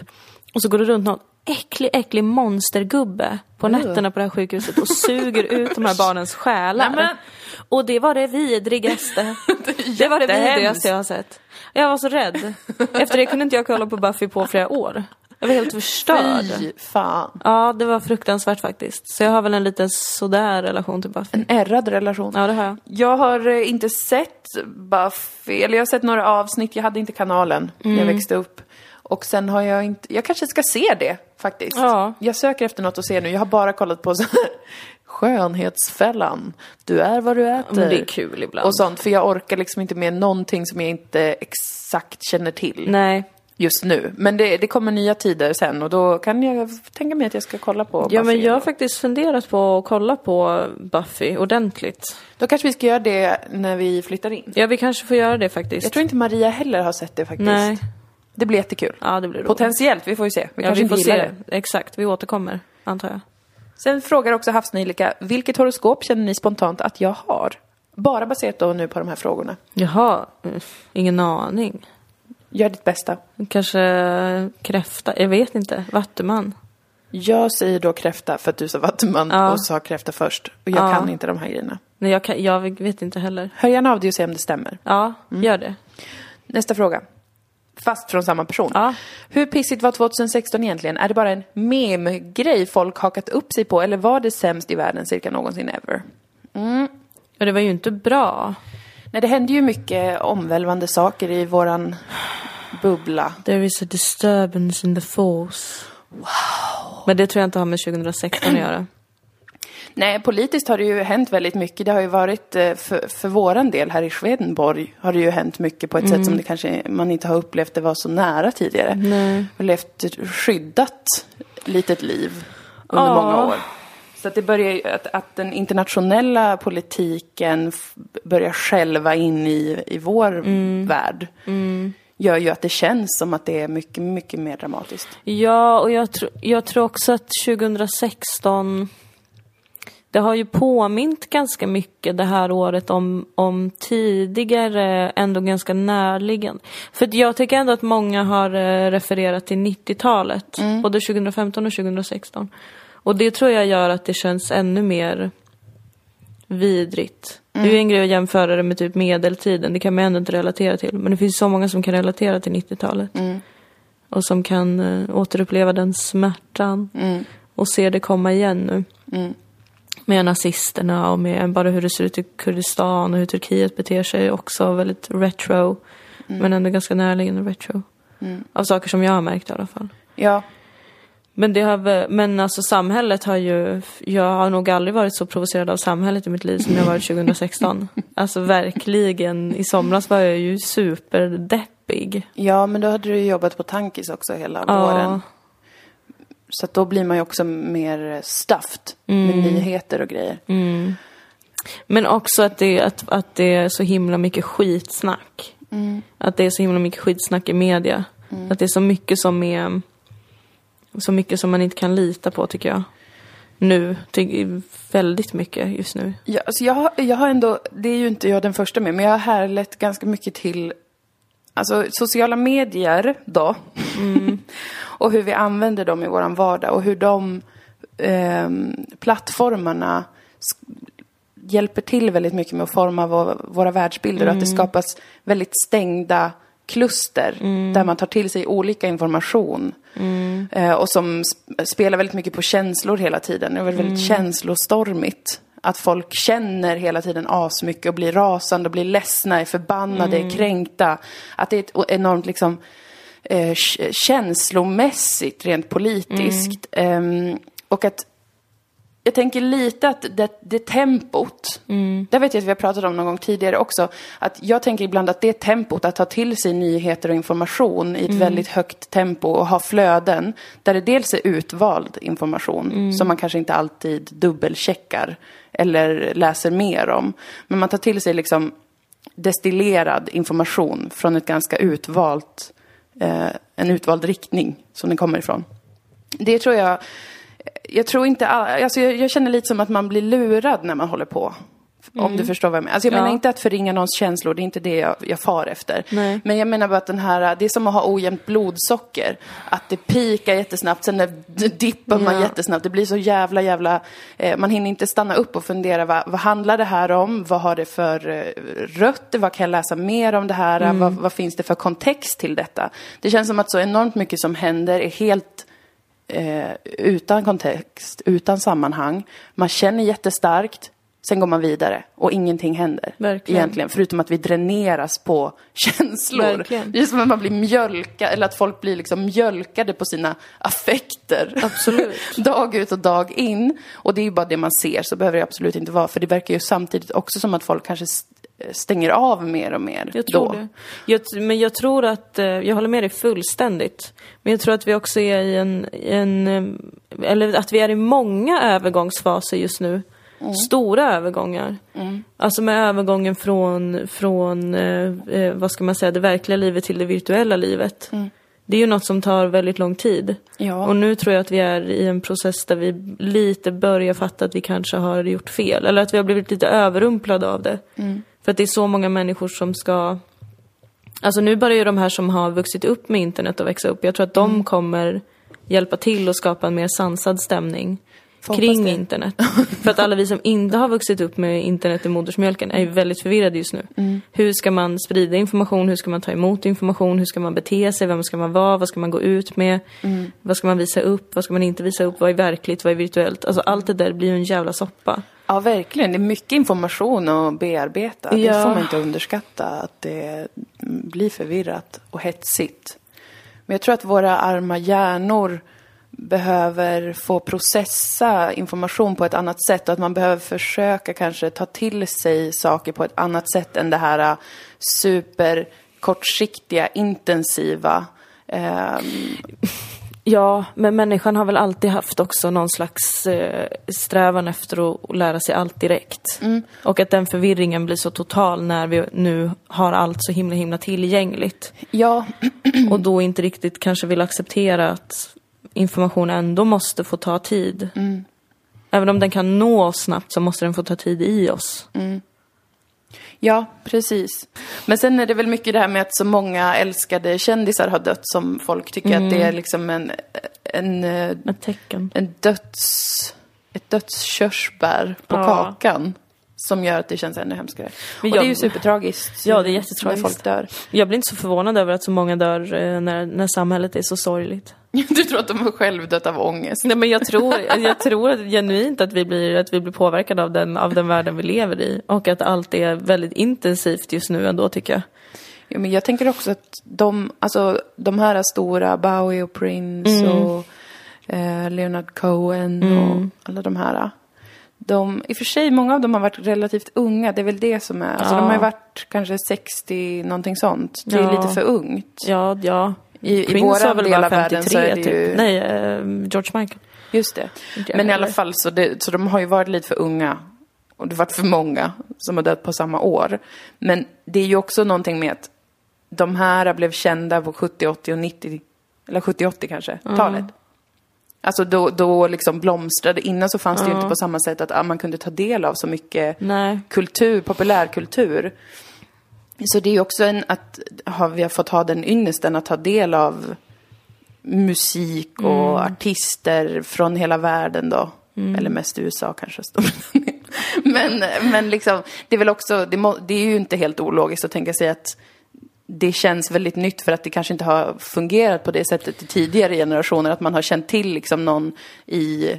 Och så går det runt någon äcklig, äcklig monstergubbe på nätterna på det här sjukhuset och suger ut de här barnens själar. Nej, men- Och det var det vidrigaste. det var det vidrigaste jag har sett. Jag var så rädd. Efter det kunde inte jag kolla på Buffy på flera år. Jag var helt förstörd. Fy fan. Ja, det var fruktansvärt faktiskt. Så jag har väl en liten sådär relation till Buffy. En ärrad relation. Ja, det har jag. Jag har eh, inte sett Buffy, eller jag har sett några avsnitt, jag hade inte kanalen när Mm. jag växte upp. Och sen har jag inte, jag kanske ska se det faktiskt. Ja. Jag söker efter något att se nu, jag har bara kollat på så här, Skönhetsfällan, du är vad du äter. Men det är kul ibland. Och sånt, för jag orkar liksom inte med någonting som jag inte exakt känner till Nej. Just nu. Men det, det kommer nya tider sen och då kan jag tänka mig att jag ska kolla på Ja, men Buffy jag har faktiskt funderat på att kolla på Buffy ordentligt. Då kanske vi ska göra det när vi flyttar in. Ja, vi kanske får göra det faktiskt. Jag tror inte Maria heller har sett det faktiskt. Nej. Det blir jättekul. Ja, det blir roligt. Potentiellt, vi får ju se. Vi ja, kanske vi får se. det. Exakt, vi återkommer, antar jag. Sen frågar också Havsnejlika, vilket horoskop känner ni spontant att jag har? Bara baserat då nu på de här frågorna. Jaha, mm, ingen aning. Gör ditt bästa. Kanske kräfta, jag vet inte. Vattuman. Jag säger då kräfta för att du sa vattuman Ja. och sa kräfta först. Och jag Ja. kan inte de här grejerna. Nej, jag, kan, jag vet inte heller. Hör gärna av dig och se om det stämmer. Ja, gör det. Nästa fråga. Fast från samma person. Ja. Hur pissigt var 2016 egentligen? Är det bara en meme-grej folk hakat upp sig på eller var det sämst i världen cirka någonsin ever? Och det var ju inte bra. Nej, det hände ju mycket omvälvande saker i våran bubbla. There is a disturbance in the force. Wow. Men det tror jag inte har med 2016 att göra. Nej, politiskt har det ju hänt väldigt mycket. Det har ju varit, eh, för, för våran del här i Swedenborg, har det ju hänt mycket på ett sätt som det kanske man inte har upplevt det var så nära tidigare. Nej. Och levt skyddat litet liv under Ja. många år. Så att det börjar att, att den internationella politiken börjar själva in i, i vår värld. Gör ju att det känns som att det är mycket, mycket mer dramatiskt. Ja, och jag, tr- jag tror också att 2016 det har ju påmint ganska mycket det här året om, om tidigare, ändå ganska närliggande. För jag tycker ändå att många har eh, refererat till 90-talet, både 2015 och 2016. Och det tror jag gör att det känns ännu mer vidrigt. Det är en grej att jämföra det med typ medeltiden, det kan man ändå inte relatera till. Men det finns så många som kan relatera till 90-talet. Och som kan uh, återuppleva den smärtan. Och se det komma igen nu. Med nazisterna och med bara hur det ser ut i Kurdistan och hur Turkiet beter sig också väldigt retro. Men ändå ganska närliggande retro. Av saker som jag har märkt i alla fall. Ja, Men, det har, men alltså samhället har ju, jag har nog aldrig varit så provocerad av samhället i mitt liv som jag varit 2016. alltså verkligen, i somras var jag ju superdeppig. ja, men då hade du jobbat på tankis också hela Ja. våren. Så då blir man ju också mer stuffed Mm. med nyheter och grejer. Men också att det, att, att det är så himla mycket skitsnack. Att det är så himla mycket skitsnack i media. Att det är så mycket som är, så mycket som man inte kan lita på tycker jag. Nu, ty, väldigt mycket just nu. Ja, alltså jag, jag har ändå, det är ju inte jag den första med, men jag har härlett ganska mycket till alltså, sociala medier då. och hur vi använder dem i våran vardag och hur de ehm, plattformarna hjälper till väldigt mycket med att forma vår, våra världsbilder. Att det skapas väldigt stängda kluster där man tar till sig olika information. Eh, och som sp- spelar väldigt mycket på känslor hela tiden. Det är väldigt, väldigt känslostormigt. Att folk känner hela tiden asmycket och blir rasande och blir ledsna, är förbannade, är kränkta. Att det är ett enormt liksom eh, känslomässigt, rent politiskt. Ehm, och att jag tänker lite att det, det tempot, det vet jag att vi har pratat om någon gång tidigare också, att jag tänker ibland att det tempot, att ta till sig nyheter och information i ett väldigt högt tempo och ha flöden, där det dels är utvald information, som man kanske inte alltid dubbelcheckar eller läser mer om, men man tar till sig liksom destillerad information från ett ganska utvalt, eh, en utvald riktning som den kommer ifrån. Det tror jag, jag tror inte, all- alltså jag, jag känner lite som att man blir lurad när man håller på. Om du förstår vad jag menar. Alltså jag Ja. menar inte att förringa någons känslor, det är inte det jag, jag far efter. Nej. Men jag menar bara att den här, det är som att ha ojämnt blodsocker. Att det pikar jättesnabbt, sen dippar man Ja. jättesnabbt. Det blir så jävla, jävla, eh, man hinner inte stanna upp och fundera, vad, vad handlar det här om? Vad har det för eh, rötter? Vad kan jag läsa mer om det här? Vad, vad finns det för kontext till detta? Det känns som att så enormt mycket som händer är helt eh, utan kontext, utan sammanhang. Man känner jättestarkt, sen går man vidare och ingenting händer. Verkligen. Egentligen, förutom att vi dräneras på känslor. Verkligen. Det är som att man blir mjölkad, eller att folk blir liksom mjölkade på sina affekter. Absolut. dag ut och dag in. Och det är ju bara det man ser, så behöver det absolut inte vara. För det verkar ju samtidigt också som att folk kanske stänger av mer och mer Jag tror då. det. Jag, men jag tror att, eh, jag håller med dig fullständigt. Men jag tror att vi också är i en, en eh, eller att vi är i många övergångsfaser just nu. Stora övergångar. Alltså med övergången från, från eh, eh, vad ska man säga, det verkliga livet till det virtuella livet. Det är ju något som tar väldigt lång tid. Ja. Och nu tror jag att vi är i en process där vi lite börjar fatta att vi kanske har gjort fel. Eller att vi har blivit lite överrumplade av det. För att det är så många människor som ska... Alltså nu börjar ju de här som har vuxit upp med internet att växa upp. Jag tror att de kommer hjälpa till att skapa en mer sansad stämning Får kring det. internet. För att alla vi som inte har vuxit upp med internet i modersmjölken är ju väldigt förvirrade just nu. Hur ska man sprida information? Hur ska man ta emot information? Hur ska man bete sig? Vem ska man vara? Vad ska man gå ut med? Vad ska man visa upp? Vad ska man inte visa upp? Vad är verkligt? Vad är virtuellt? Alltså allt det där blir ju en jävla soppa. Ja, verkligen. Det är mycket information att bearbeta. Det Ja. får man inte underskatta, att det blir förvirrat och hetsigt. Men jag tror att våra arma hjärnor behöver få processa information på ett annat sätt och att man behöver försöka kanske ta till sig saker på ett annat sätt än det här äh, super kortsiktiga, intensiva. ehm, Ja, men människan har väl alltid haft också någon slags eh, strävan efter att lära sig allt direkt. Och att den förvirringen blir så total när vi nu har allt så himla himla tillgängligt. ja, Och då inte riktigt kanske vill acceptera att information ändå måste få ta tid. Även om den kan nå oss snabbt så måste den få ta tid i oss. Ja, precis. Men sen är det väl mycket det här med att så många älskade kändisar har dött som folk tycker att det är liksom en, en, Ett tecken. en döds, ett dödskörsbär på Ja. kakan. Som gör att det känns ännu hemskare. Men och jag- det är ju supertragiskt. Ja, det är När jättetragiskt. folk dör. Jag blir inte så förvånad över att så många dör eh, när, när samhället är så sorgligt. Du tror att de har självdött av ångest? Nej men jag tror, jag tror att genuint att vi blir, att vi blir påverkade av den, av den världen vi lever i. Och att allt är väldigt intensivt just nu ändå tycker jag. Ja, men jag tänker också att de, alltså, de här stora, Bowie och Prince och eh, Leonard Cohen och alla de här. De, I och för sig, många av dem har varit relativt unga. Det är väl det som är... Alltså, Ja. de har ju varit kanske 60, någonting sånt. Det är Ja. lite för ungt. Ja, ja. I, i Prince våra väl del av världen 53 så är det typ. ju... Nej, eh, George Michael. Just det. Men i alla fall så, det, så de har ju varit lite för unga. Och det har varit för många som har dött på samma år. Men det är ju också någonting med att de här blev kända på 70, 80 och 90, eller 70, 80 kanske, talet. Alltså då, då liksom blomstrade, innan så fanns det ju inte på samma sätt att ah, man kunde ta del av så mycket Nej. kultur, populärkultur. Så det är ju också en, att ha, vi har fått ha den ynnesten att ta del av musik och artister från hela världen då. Eller mest USA kanske. Men, men liksom, det är väl också, det, må, det är ju inte helt ologiskt att tänka sig att det känns väldigt nytt för att det kanske inte har fungerat på det sättet i tidigare generationer. Att man har känt till liksom någon i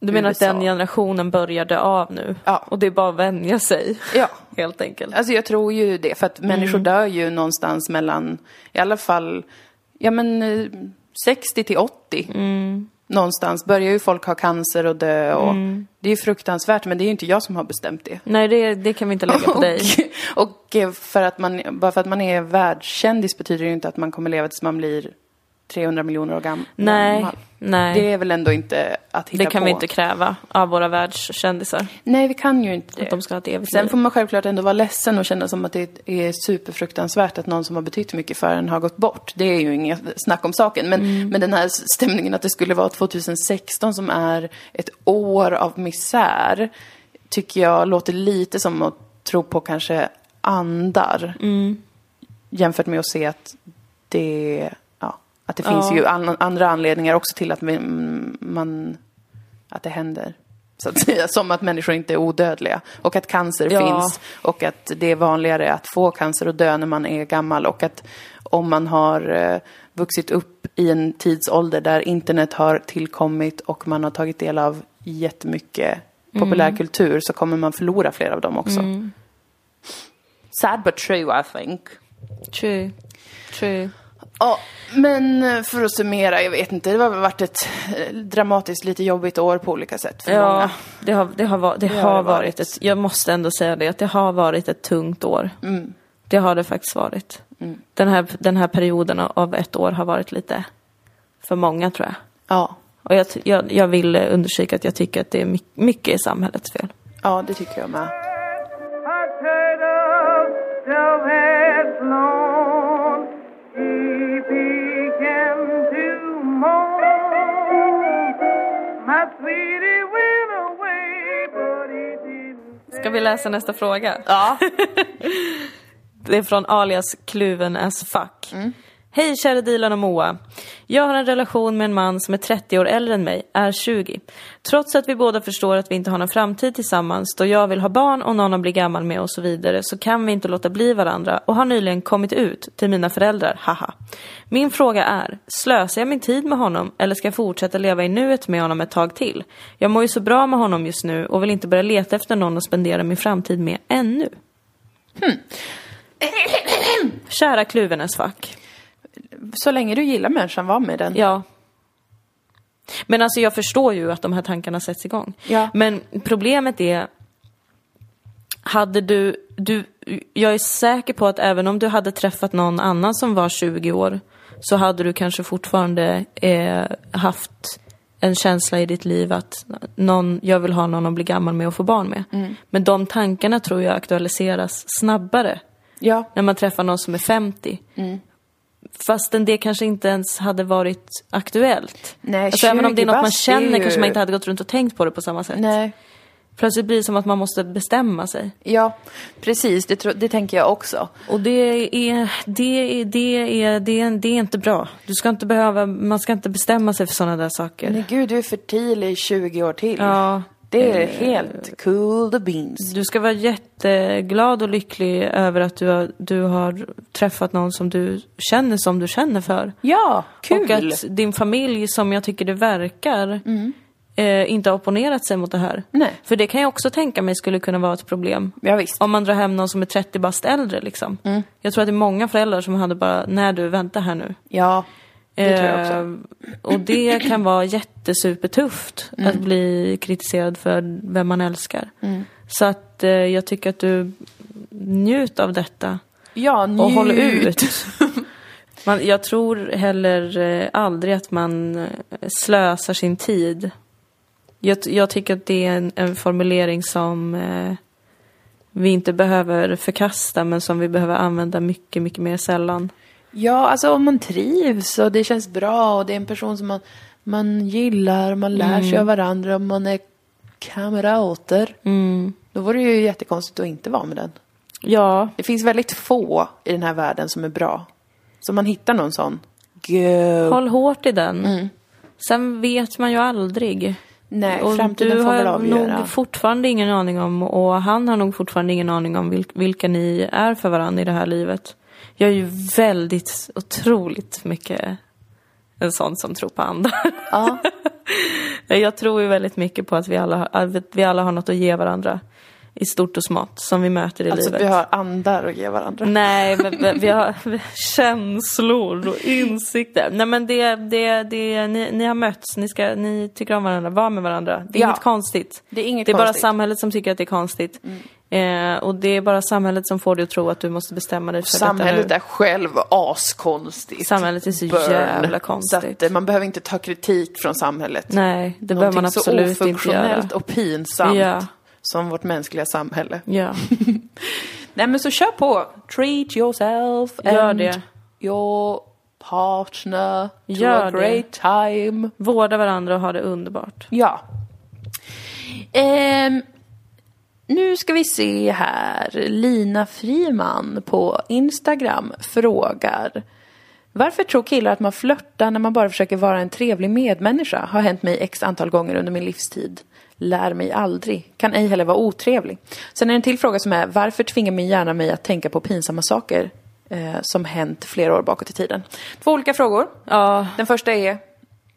Du menar att USA. den generationen började av nu? Ja. Och det är bara att vänja sig, Ja, helt enkelt. Alltså jag tror ju det, för att människor dör ju någonstans mellan, i alla fall, ja men eh, 60 till 80. Någonstans börjar ju folk ha cancer och dö och det är ju fruktansvärt, men det är ju inte jag som har bestämt det. Nej, det, det kan vi inte lägga på dig. Och, och eh, för att man, bara för att man är världskändis betyder det ju inte att man kommer leva tills man blir 300 miljoner år gam- Nej, gammal. nej. Det är väl ändå inte att hitta Det kan på. vi inte kräva av våra världskändisar. Nej, vi kan ju inte det. Att de ska ha ett evigt Sen liv. får man självklart ändå vara ledsen och känna som att det är superfruktansvärt att någon som har betytt mycket för en har gått bort. Det är ju inget snack om saken. Men, Mm. men den här stämningen att det skulle vara 2016 som är ett år av misär tycker jag låter lite som att tro på kanske andar. Mm. Jämfört med att se att det, att det Ja. finns ju an, andra anledningar också till att man, att det händer. Så att säga, som att människor inte är odödliga. Och att cancer Ja. finns. Och att det är vanligare att få cancer och dö när man är gammal. Och att om man har eh, vuxit upp i en tidsålder där internet har tillkommit och man har tagit del av jättemycket populärkultur så kommer man förlora flera av dem också. Sad but true I think. True. True. Ja, men eh, för att summera, jag vet inte, det har varit ett eh, dramatiskt lite jobbigt år på olika sätt för Ja, många. det har, det har, va- det har har det varit varit. ett, jag måste ändå säga det, att det har varit ett tungt år. Det har det faktiskt varit. Den, här, den här perioden av ett år har varit lite för många tror jag. Ja, Och jag, jag, jag vill eh, understryka att jag tycker att det är my- mycket i samhällets fel. ja det tycker jag med. Ska vi läsa nästa fråga? Ja. Det är från alias kluven as fuck. Hej kära Dilan och Moa. Jag har en relation med en man som är 30 år äldre än mig, är 20. Trots att vi båda förstår att vi inte har någon framtid tillsammans då jag vill ha barn och någon att bli gammal med och så vidare så kan vi inte låta bli varandra och har nyligen kommit ut till mina föräldrar, haha. Min fråga är, slösar jag min tid med honom eller ska jag fortsätta leva i nuet med honom ett tag till? Jag mår ju så bra med honom just nu och vill inte börja leta efter någon att spendera min framtid med ännu. Kära kluvenes fack. Så länge du gillar människan, var med den. Ja. Men alltså jag förstår ju att de här tankarna sätts igång. Ja. Men problemet är, hade du, du, jag är säker på att även om du hade träffat någon annan som var 20 år så hade du kanske fortfarande eh, haft en känsla i ditt liv att någon, jag vill ha någon att bli gammal med och få barn med. Mm. Men de tankarna tror jag aktualiseras snabbare Ja. när man träffar någon som är 50. Fastän det kanske inte ens hade varit aktuellt. Nej, alltså även om det är 20 något man känner ju- kanske man inte hade gått runt och tänkt på det på samma sätt. Nej. Plötsligt blir det som att man måste bestämma sig. Ja, precis. Det, det tänker jag också. Och det är, det är, det är, det är, det är inte bra. Du ska inte behöva, man ska inte bestämma sig för sådana där saker. Men gud, du är fertil i 20 år till. Ja, Det är helt cool the beans. Du ska vara jätteglad och lycklig över att du har, du har träffat någon som du känner som du känner för. Ja, kul! Och att din familj, som jag tycker det verkar, eh, inte har opponerat sig mot det här. Nej. För det kan jag också tänka mig skulle kunna vara ett problem. Ja, visst. Om man drar hem någon som är 30 bast äldre liksom. Jag tror att det är många föräldrar som hade bara, nej du, vänta här nu. Ja, det tror jag också. Eh, och det kan vara jättesupertufft Mm. att bli kritiserad för vem man älskar. Så att eh, jag tycker att du njut av detta Ja, och njut. håll ut. Man, jag tror heller eh, aldrig att man slösar sin tid. Jag, jag tycker att det är en, en formulering som eh, vi inte behöver förkasta men som vi behöver använda mycket, mycket mer sällan. Ja, alltså om man trivs och det känns bra och det är en person som man, man gillar, man lär sig av varandra och man är kamrater. Då vore det ju jättekonstigt att inte vara med den. Ja, Det finns väldigt få i den här världen som är bra. Så man hittar någon sån, go! håll hårt i den. Sen vet man ju aldrig. Nej, Och framtiden du får väl har avgöra. nog fortfarande ingen aning om, och han har nog fortfarande ingen aning om vil, vilka ni är för varandra i det här livet. Jag är ju väldigt, otroligt mycket en sån som tror på andar. Ja. Jag tror ju väldigt mycket på att vi alla, att vi alla har något att ge varandra. I stort och smått, som vi möter i Alltså livet. vi har andar att ge varandra. Nej, men vi har känslor och insikter. Nej men det, det, det, ni, ni har mötts, ni, ska, ni tycker om varandra, var med varandra. Det är Ja. inget konstigt. Det är inget det är bara konstigt. samhället som tycker att det är konstigt. Eh, och det är bara samhället som får dig att tro att du måste bestämma dig för Samhället detta är själv askonstigt. Samhället är så Burn. jävla Så konstigt. att eh, man behöver inte ta kritik från samhället. nu. Nej, det behöver man absolut så inte göra. ofunktionellt och pinsamt Ja. som vårt mänskliga samhälle. Ja, Nej men så kör på. Treat yourself Gör and det. your partner to Gör a det. great time. vårda varandra och ha det underbart. Ja. Ehm, nu ska vi se här. Lina Friman på Instagram frågar. Varför tror killar att man flörtar när man bara försöker vara en trevlig medmänniska? Har hänt mig x antal gånger under min livstid. Lär mig aldrig. Kan ej heller vara otrevlig. Sen är det en till fråga som är varför tvingar min hjärna mig att tänka på pinsamma saker eh, som hänt flera år bakåt i tiden? Två olika frågor. Ja, Den första är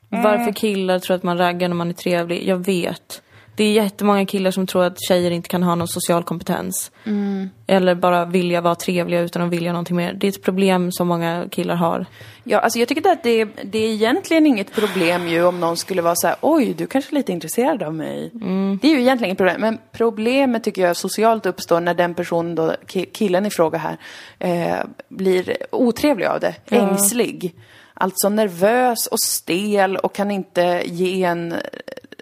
Varför killar tror att man raggar när man är trevlig? Jag vet. Det är jättemånga killar som tror att tjejer inte kan ha någon social kompetens. Eller bara vilja vara trevliga utan att vilja någonting mer. Det är ett problem som många killar har. Ja, alltså jag tycker att det, är- det är egentligen inget problem ju om någon skulle vara så här, oj, du kanske är lite intresserad av mig. Det är ju egentligen inget problem. Men problemet tycker jag socialt uppstår när den personen då, ki- killen i fråga här, eh, blir otrevlig av det, ängslig. Alltså nervös och stel och kan inte ge en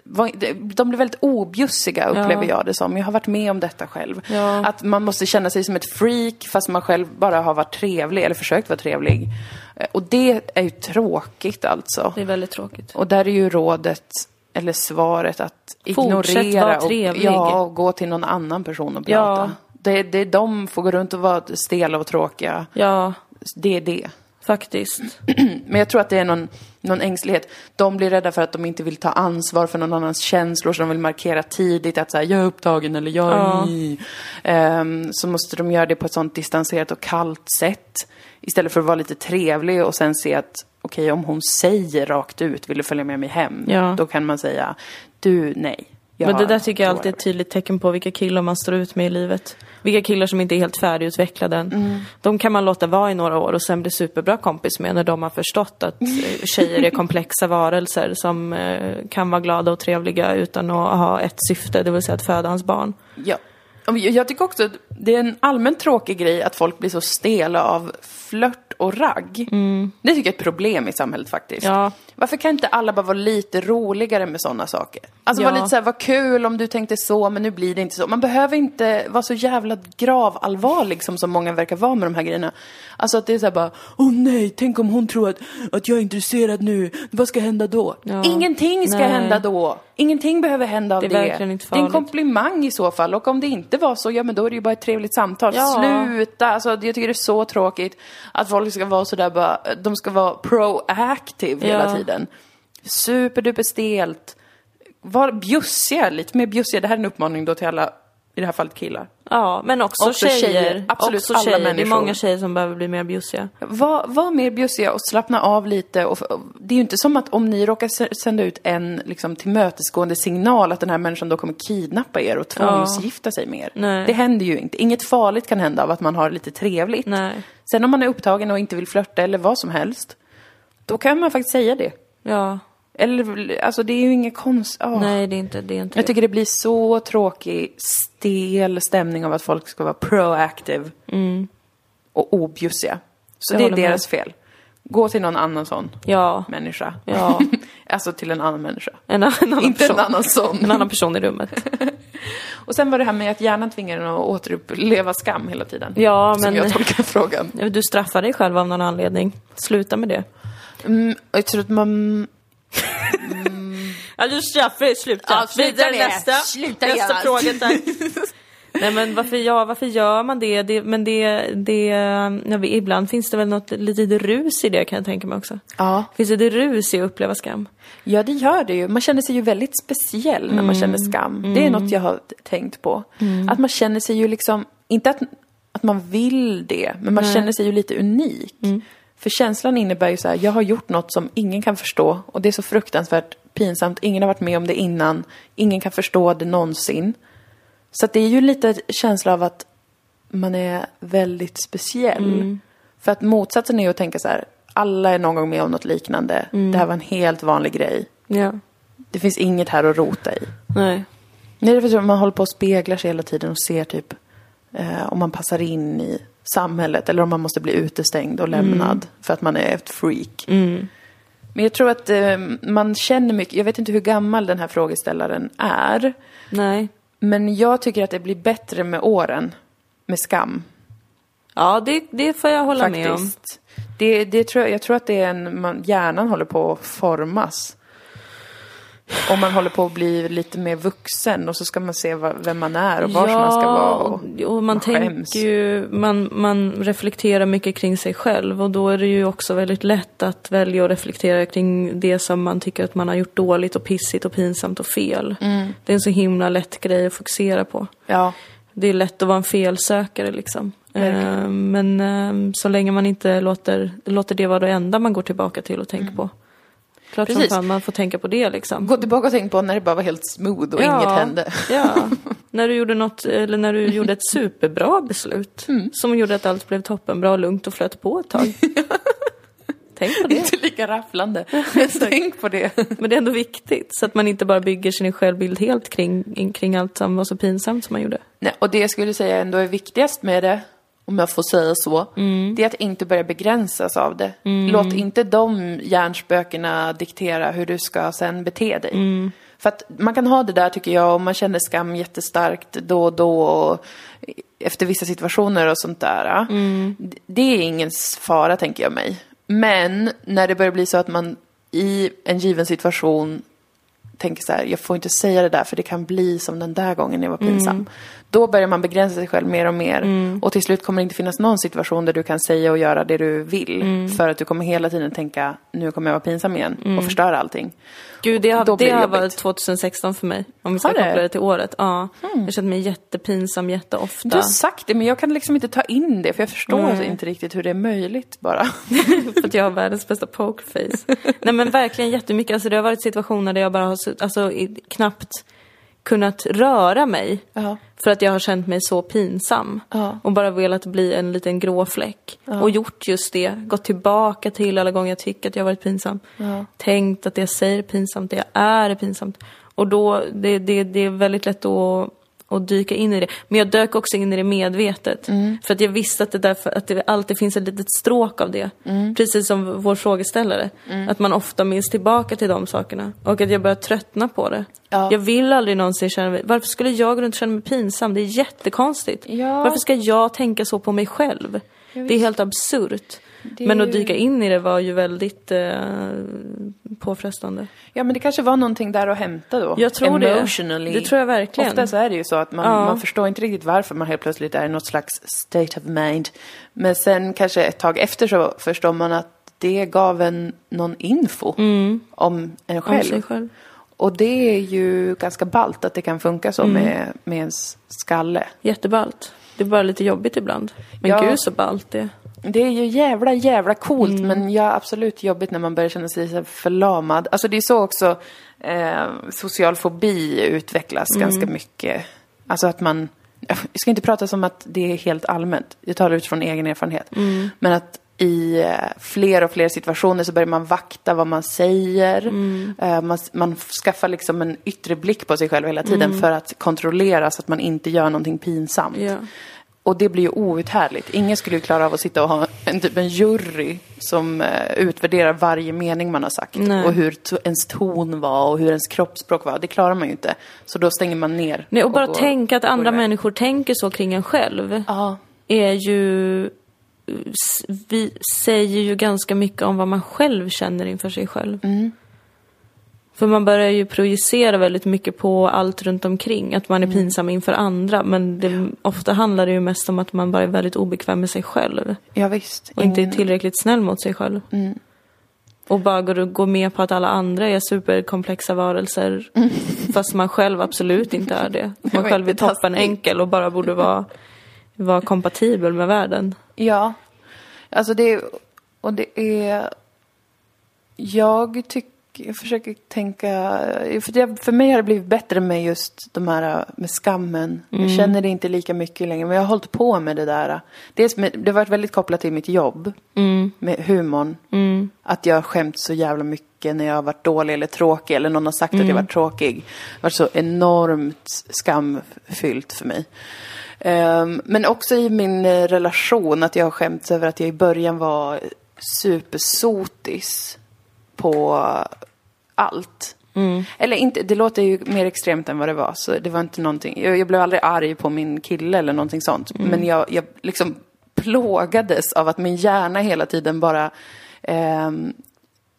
de blir väldigt objussiga upplever jag det som. Jag har varit med om detta själv. Ja. Att man måste känna sig som ett freak fast man själv bara har varit trevlig eller försökt vara trevlig. Eh, Och det är ju tråkigt alltså. Det är väldigt tråkigt. Och där är ju rådet, eller svaret, att Fortsätt ignorera och, ja, och gå till någon annan person och prata. Ja. Det, det, de får gå runt och vara stela och tråkiga. Ja, Det är det. Faktiskt. Men jag tror att det är någon, någon ängslighet. De blir rädda för att de inte vill ta ansvar för någon annans känslor, så de vill markera tidigt att så här, jag är upptagen eller jag är Ja. Ehm, så måste de göra det på ett sånt distanserat och kallt sätt. Istället för att vara lite trevlig och sen se att okej, om hon säger rakt ut, vill du följa med mig hem? Ja. Då kan man säga, du, nej. Jag Men det där tycker jag alltid är ett tydligt tecken på vilka killar man står ut med i livet. Vilka killar som inte är helt färdigutvecklade än. De kan man låta vara i några år och sen bli superbra kompis med när de har förstått att eh, tjejer är komplexa varelser som eh, kan vara glada och trevliga utan att ha ett syfte, det vill säga att föda hans barn. Ja. Jag- tycker också att det är en allmänt tråkig grej att folk blir så stela av flört och ragg. Det tycker jag är ett problem i samhället faktiskt. Ja. Varför kan inte alla bara vara lite roligare med sådana saker? Alltså Ja. vara lite så här, vad kul om du tänkte så, men nu blir det inte så. Man behöver inte vara så jävla gravallvarlig som så många verkar vara med de här grejerna. Alltså att det är så här bara, åh nej, tänk om hon tror att, att jag är intresserad nu, vad ska hända då? Ja. Ingenting ska Nej. hända då. Ingenting behöver hända av Det det. är verkligen inte det är en farligt. komplimang i så fall. Och om det inte var så, ja men då är det ju bara ett trevligt samtal. Ja. Sluta! Alltså jag tycker det är så tråkigt att folk ska vara sådär bara, de ska vara proactive hela tiden. Superduper stelt. Var bjussiga, lite mer bjussiga. Det här är en uppmaning då till alla, i det här fallet killar. Ja, men också, Också tjejer. tjejer. Absolut, också alla tjejer. Det är människor. många tjejer som behöver bli mer bjussiga. Var, var mer bjussiga och slappna av lite. Och, och, det är ju inte som att om ni råkar sända ut en liksom, tillmötesgående signal att den här människan då kommer kidnappa er och tvångsgifta sig med er. Nej. Det händer ju inte. Inget farligt kan hända av att man har lite trevligt. Nej. Sen om man är upptagen och inte vill flörta eller vad som helst, då kan man faktiskt säga det. Ja, Eller, alltså det är ju inget konst... åh. nej det är inte det. Är inte Jag tycker det blir så tråkig, stel stämning av att folk ska vara proactive och objussiga. Så Jag det är håller med. deras fel. Gå till någon annan sån Ja, människa. Ja. alltså till en annan människa. en, en annan Inte person. en annan sån. En annan person i rummet. Och sen var det här med att hjärnan tvingar en att återuppleva skam hela tiden. Ja, Som men jag tolkar frågan. du straffar dig själv av någon anledning. Sluta med det. Mm, jag tror att man... Ja, du straffar. Sluta. Ja, sluta Vidare det. nästa. Sluta nästa fråga, tack. Nej men varför, ja, varför gör man det? det men det, det ja, ibland finns det väl något litet rus i det kan jag tänka mig också. Ja. Finns det rus i att uppleva skam? Ja, det gör det ju. Man känner sig ju väldigt speciell när man känner skam. Det är något jag har tänkt på. Att man känner sig ju liksom, inte att, att man vill det, men man känner sig ju lite unik. För känslan innebär ju så här, jag har gjort något som ingen kan förstå och det är så fruktansvärt pinsamt. Ingen har varit med om det innan, ingen kan förstå det någonsin. Så att det är ju lite känsla av att man är väldigt speciell. För att motsatsen är ju att tänka så här, alla är någon gång med om något liknande. Det här var en helt vanlig grej. Ja. Det finns inget här att rota i. Nej. Nej, det är för att man håller på och speglar sig hela tiden och ser typ eh, om man passar in i samhället eller om man måste bli utestängd och lämnad för att man är ett freak. Men jag tror att eh, man känner mycket, jag vet inte hur gammal den här frågeställaren är, Nej. men jag tycker att det blir bättre med åren med skam. Ja, det, det får jag hålla med om. faktiskt. Det, det tror jag, jag tror att det är en, man, hjärnan håller på att formas. Om man håller på att bli lite mer vuxen och så ska man se vad, vem man är och var man ska vara. Och, och, man, skäms. tänker ju, man, man reflekterar mycket kring sig själv och då är det ju också väldigt lätt att välja att reflektera kring det som man tycker att man har gjort dåligt och pissigt och pinsamt och fel. Mm. Det är en så himla lätt grej att fokusera på. ja, Det är lätt att vara en felsökare liksom. Eh, men eh, så länge man inte låter, låter det vara det enda man går tillbaka till och tänker på. Klart som. Precis. fan man får tänka på det liksom. gå tillbaka och tänk på när det bara var helt smooth och inget hände. Ja, när du gjorde något, eller när du gjorde ett superbra beslut. Mm. Som gjorde att allt blev toppenbra och lugnt och flöt på ett tag. Tänk på det. Inte lika rafflande. Men tänk på det. Men det är ändå viktigt, så att man inte bara bygger sin självbild helt kring, kring allt som var så pinsamt som man gjorde. Nej, och det jag skulle säga ändå är viktigast med det, om jag får säga så, Mm. det är att inte börja begränsas av det. Låt inte de hjärnspökena diktera hur du ska sen bete dig. Mm. För att man kan ha det där tycker jag, om man känner skam jättestarkt då och då och efter vissa situationer och sånt där. Mm. Det är ingen fara tänker jag mig. Men när det börjar bli så att man i en given situation tänker så här, jag får inte säga det där för det kan bli som den där gången jag var pinsam. Då börjar man begränsa sig själv mer och mer. Och till slut kommer det inte finnas någon situation där du kan säga och göra det du vill. För att du kommer hela tiden tänka, nu kommer jag vara pinsam igen och förstöra allting. Gud, det har, det har varit 2016 för mig. Om vi ska koppla det till året. Ja. Jag har känt mig jättepinsam jätteofta. Du har sagt det men jag kan liksom inte ta in det för jag förstår Nej. inte riktigt hur det är möjligt bara. För att jag har världens bästa pokerface. Nej men verkligen jättemycket. Alltså det har varit situationer där jag bara har alltså, i- knappt kunnat röra mig. Ja. För att jag har känt mig så pinsam. Ja. Och bara velat bli en liten grå fläck. Och gjort just det. Gått tillbaka till alla gånger jag tycker att jag varit pinsam. Tänkt att det jag säger är pinsamt, det jag är är pinsamt. Och då, det, det, det är väldigt lätt att att dyka in i det. Men jag dök också in i det medvetet. För att jag visste att det, därför, att det alltid finns ett litet stråk av det. Precis som vår frågeställare. Att man ofta minns tillbaka till de sakerna. Och att jag börjar tröttna på det. Ja. Jag vill aldrig någonsin känna mig... Varför skulle jag runt och känna mig pinsam? Det är jättekonstigt. Ja. Varför ska jag tänka så på mig själv? det är helt absurt. Det Men att dyka in i det var ju väldigt eh, påfrestande. Ja men det kanske var någonting där att hämta då. Jag tror det. Emotionally. Det tror jag verkligen. Ofta så är det ju så att man, Ja. man förstår inte riktigt varför man helt plötsligt är i något slags state of mind. Men sen kanske ett tag efter så förstår man att det gav en någon info om en Mm. Om själv. själv. Och det är ju ganska ballt att det kan funka så med, med ens skalle. Jätteballt. Det är bara lite jobbigt ibland. Men Ja. gud så ballt det. Det är ju jävla, jävla coolt, men ja, absolut jobbigt när man börjar känna sig förlamad. Alltså det är så också eh, social fobi utvecklas ganska mycket. Alltså att man, jag ska inte prata som att det är helt allmänt, jag talar utifrån egen erfarenhet. Men att i eh, fler och fler situationer så börjar man vakta vad man säger. Eh, man, man skaffar liksom en yttre blick på sig själv hela tiden för att kontrollera så att man inte gör någonting pinsamt. Ja. Och det blir ju outhärdligt. Ingen skulle ju klara av att sitta och ha en, typ en jury som eh, utvärderar varje mening man har sagt. Nej. Och hur to- ens ton var och hur ens kroppsspråk var. Det klarar man ju inte. Så då stänger man ner. Nej, och bara går- tänka att andra människor tänker så kring en själv. Ja. är ju... Vi säger ju ganska mycket om vad man själv känner inför sig själv. För man börjar ju projicera väldigt mycket på allt runt omkring. Att man är pinsam inför andra. Men det, ofta handlar det ju mest om att man bara är väldigt obekväm med sig själv. ja, visst. Och inte är tillräckligt snäll mot sig själv. Och bara går, går med på att alla andra är superkomplexa varelser. Fast man själv absolut inte är det. Man själv är toppen enkel och bara borde vara, vara kompatibel med världen. Ja. Alltså det och det är... Jag tycker, jag försöker tänka, för, det, för mig har det blivit bättre med just de här med skammen. Jag känner det inte lika mycket längre, men jag har hållit på med det där. Dels med, det har varit väldigt kopplat till mitt jobb, med humorn. Att jag har skämt så jävla mycket när jag har varit dålig eller tråkig, eller någon har sagt att jag varit tråkig. Det har varit så enormt skamfyllt för mig. Ehm, men också i min eh, relation, att jag har skämts över att jag i början var supersotis på allt. Eller inte, det låter ju mer extremt än vad det var. Så det var inte någonting, jag, jag blev aldrig arg på min kille eller någonting sånt. Men jag, jag liksom plågades av att min hjärna hela tiden bara ehm,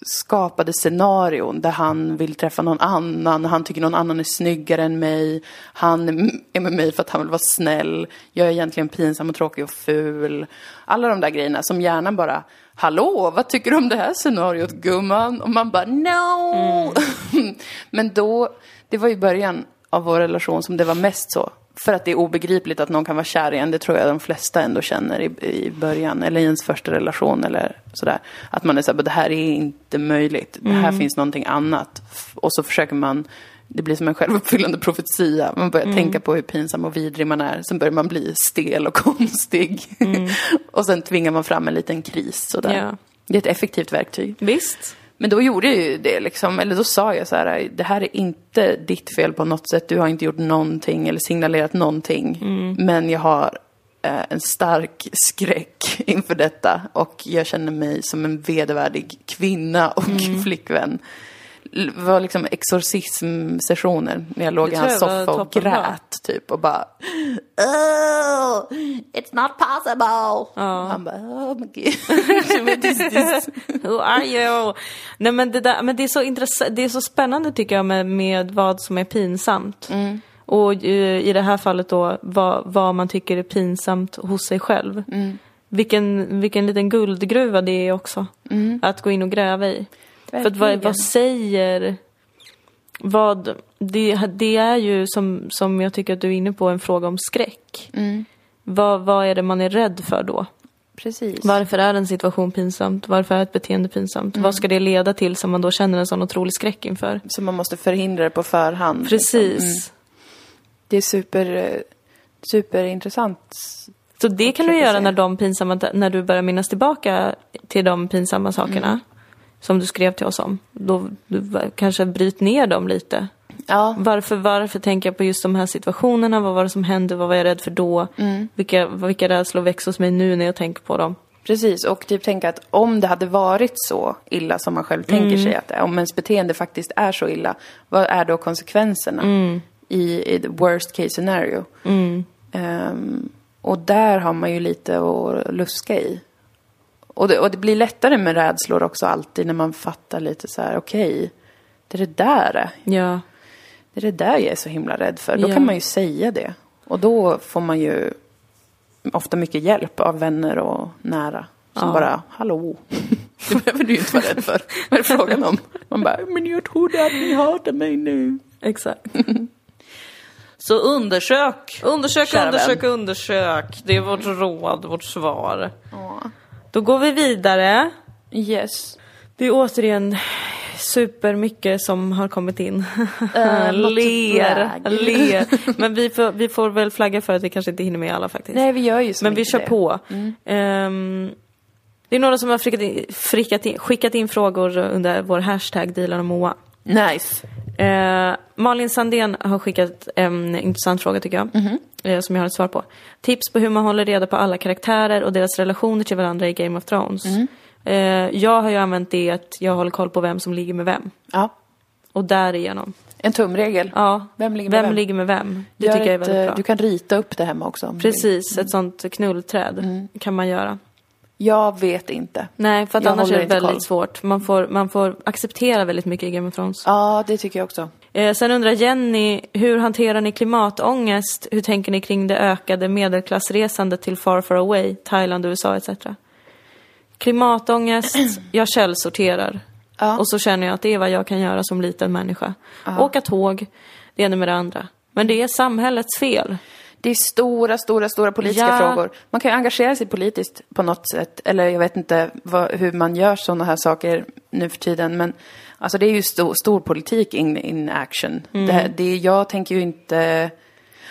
skapade scenarion där han vill träffa någon annan, han tycker någon annan är snyggare än mig, han är med mig för att han vill vara snäll, jag är egentligen pinsam och tråkig och ful. Alla de där grejerna som hjärnan bara, hallå, vad tycker du om det här scenariot gumman? Och man bara, no! Men då, det var ju början av vår relation som det var mest så. För att det är obegripligt att någon kan vara kär i en, det tror jag de flesta ändå känner i, i början, eller i ens första relation eller sådär. Att man är såhär, det här är inte möjligt, det här finns någonting annat. Och så försöker man, det blir som en självuppfyllande profetia. Man börjar tänka på hur pinsam och vidrig man är, sen börjar man bli stel och konstig. och sen tvingar man fram en liten kris sådär. Ja. Det är ett effektivt verktyg. Visst. Men då gjorde jag ju det liksom, eller då sa jag så här, det här är inte ditt fel på något sätt, du har inte gjort någonting eller signalerat någonting. Men jag har eh, en stark skräck inför detta och jag känner mig som en vedervärdig kvinna och flickvän. Var liksom exorcismsessioner när jag låg i hans soffa och grät typ och bara Oh, it's not possible. Han bara, oh my god. Who are you? Nej men det, där, men det är så intressant, det är så spännande tycker jag med, med vad som är pinsamt. Och eh, i det här fallet då vad, vad man tycker är pinsamt hos sig själv. Vilken, vilken liten guldgruva det är också. Att gå in och gräva i. För att vad, Verkligen. vad säger vad, det, det är ju som, som jag tycker att du är inne på en fråga om skräck. Vad, vad är det man är rädd för då? Precis. Varför är en situation pinsamt? Varför är ett beteende pinsamt? Vad ska det leda till som man då känner en sån otrolig skräck inför? Så man måste förhindra det på förhand. Precis. Liksom. Mm. Det är super, superintressant. Så det kan du göra när, de pinsamma, när du börjar minnas tillbaka till de pinsamma sakerna som du skrev till oss om. Då du kanske bryt ner dem lite. Ja, Varför, varför tänker jag på just de här situationerna? Vad var det som hände? Vad var jag rädd för då? Vilka, vilka rädslor väcks hos mig nu när jag tänker på dem? precis. Och typ tänka att om det hade varit så illa som man själv tänker sig att om ens beteende faktiskt är så illa, vad är då konsekvenserna i, i the worst case scenario? Ehm, och där har man ju lite att luska i. Och det, och det blir lättare med rädslor också alltid när man fattar lite så här, okej, det är det där. Ja, Det är det där jag är så himla rädd för. Då Ja. kan man ju säga det. Och då får man ju ofta mycket hjälp av vänner och nära. Som Ja. bara, hallå, det behöver du ju inte vara rädd för. Vad är det frågan om? Man bara, men jag trodde att ni hatar mig nu. Exakt. Så undersök. Undersök, Kära undersök, vän. undersök. Det är vårt råd, vårt svar. Då går vi vidare. Yes. Det är återigen supermycket som har kommit in. Uh, ler, ler. Men vi får, vi får väl flagga för att vi kanske inte hinner med alla faktiskt. Nej, vi gör ju så Men vi kör det. på. Ehm, det är några som har in, frickat in, skickat in frågor under vår hashtag Dilan och Moa. Nice. Eh, Malin Sandén har skickat en intressant fråga tycker jag. Mhm. Eh, som jag har ett svar på. Tips på hur man håller reda på alla karaktärer och deras relationer till varandra i Game of Thrones. Mhm. Eh, jag har ju använt det att jag håller koll på vem som ligger med vem. Ja. Och därigenom. En tumregel. Ja, Vem ligger med vem, vem? ligger med vem? Det Gör tycker jag är ett, väldigt eh, bra. Du kan rita upp det hemma också. Precis, ett sånt knullträd kan man göra. Jag vet inte. Nej, för att Jag annars är det väldigt koll. svårt. Man får, man får acceptera väldigt mycket i Game of Thrones. Ja, det tycker jag också. Eh, sen undrar Jenny, hur hanterar ni klimatångest? Hur tänker ni kring det ökade medelklassresandet till far far away, Thailand, USA etc? Klimatångest, jag källsorterar. Ja. Och så känner jag att det är vad jag kan göra som liten människa. Åka tåg, det ena med det andra. Men det är samhällets fel. Det är stora, stora, stora politiska Ja. frågor. Man kan ju engagera sig politiskt på något sätt. Eller jag vet inte vad, hur man gör sådana här saker nu för tiden. Men alltså det är ju stor, stor politik in, in action. Mm. Det, det, jag tänker ju inte...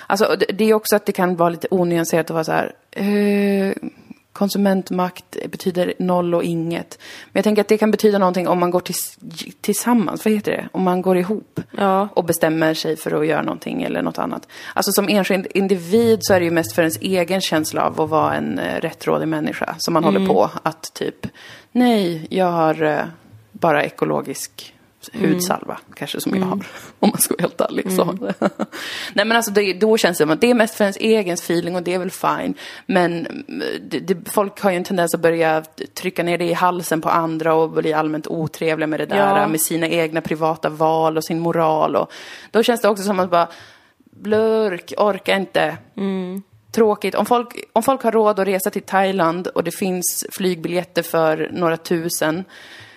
Alltså det, det är också att det kan vara lite onyanserat att vara så här... Eh, konsumentmakt betyder noll och inget. Men jag tänker att det kan betyda någonting om man går tills, tillsammans. Vad heter det? Om man går ihop Ja. och bestämmer sig för att göra någonting eller något annat. Alltså som enskild individ så är det ju mest för ens egen känsla av att vara en eh, rättrådig människa som man håller på att typ, nej, jag har eh, bara ekologisk hudsalva, kanske som jag har, om man ska vara helt ärlig. Så. nej men alltså det, då känns det som att det är mest för ens egen feeling och det är väl fine. Men mm, det, det, folk har ju en tendens att börja trycka ner det i halsen på andra och bli allmänt otrevliga med det där, Ja. med sina egna privata val och sin moral. Och då känns det också som att bara, blurk, orka inte. Tråkigt. Om folk, om folk har råd att resa till Thailand och det finns flygbiljetter för några tusen,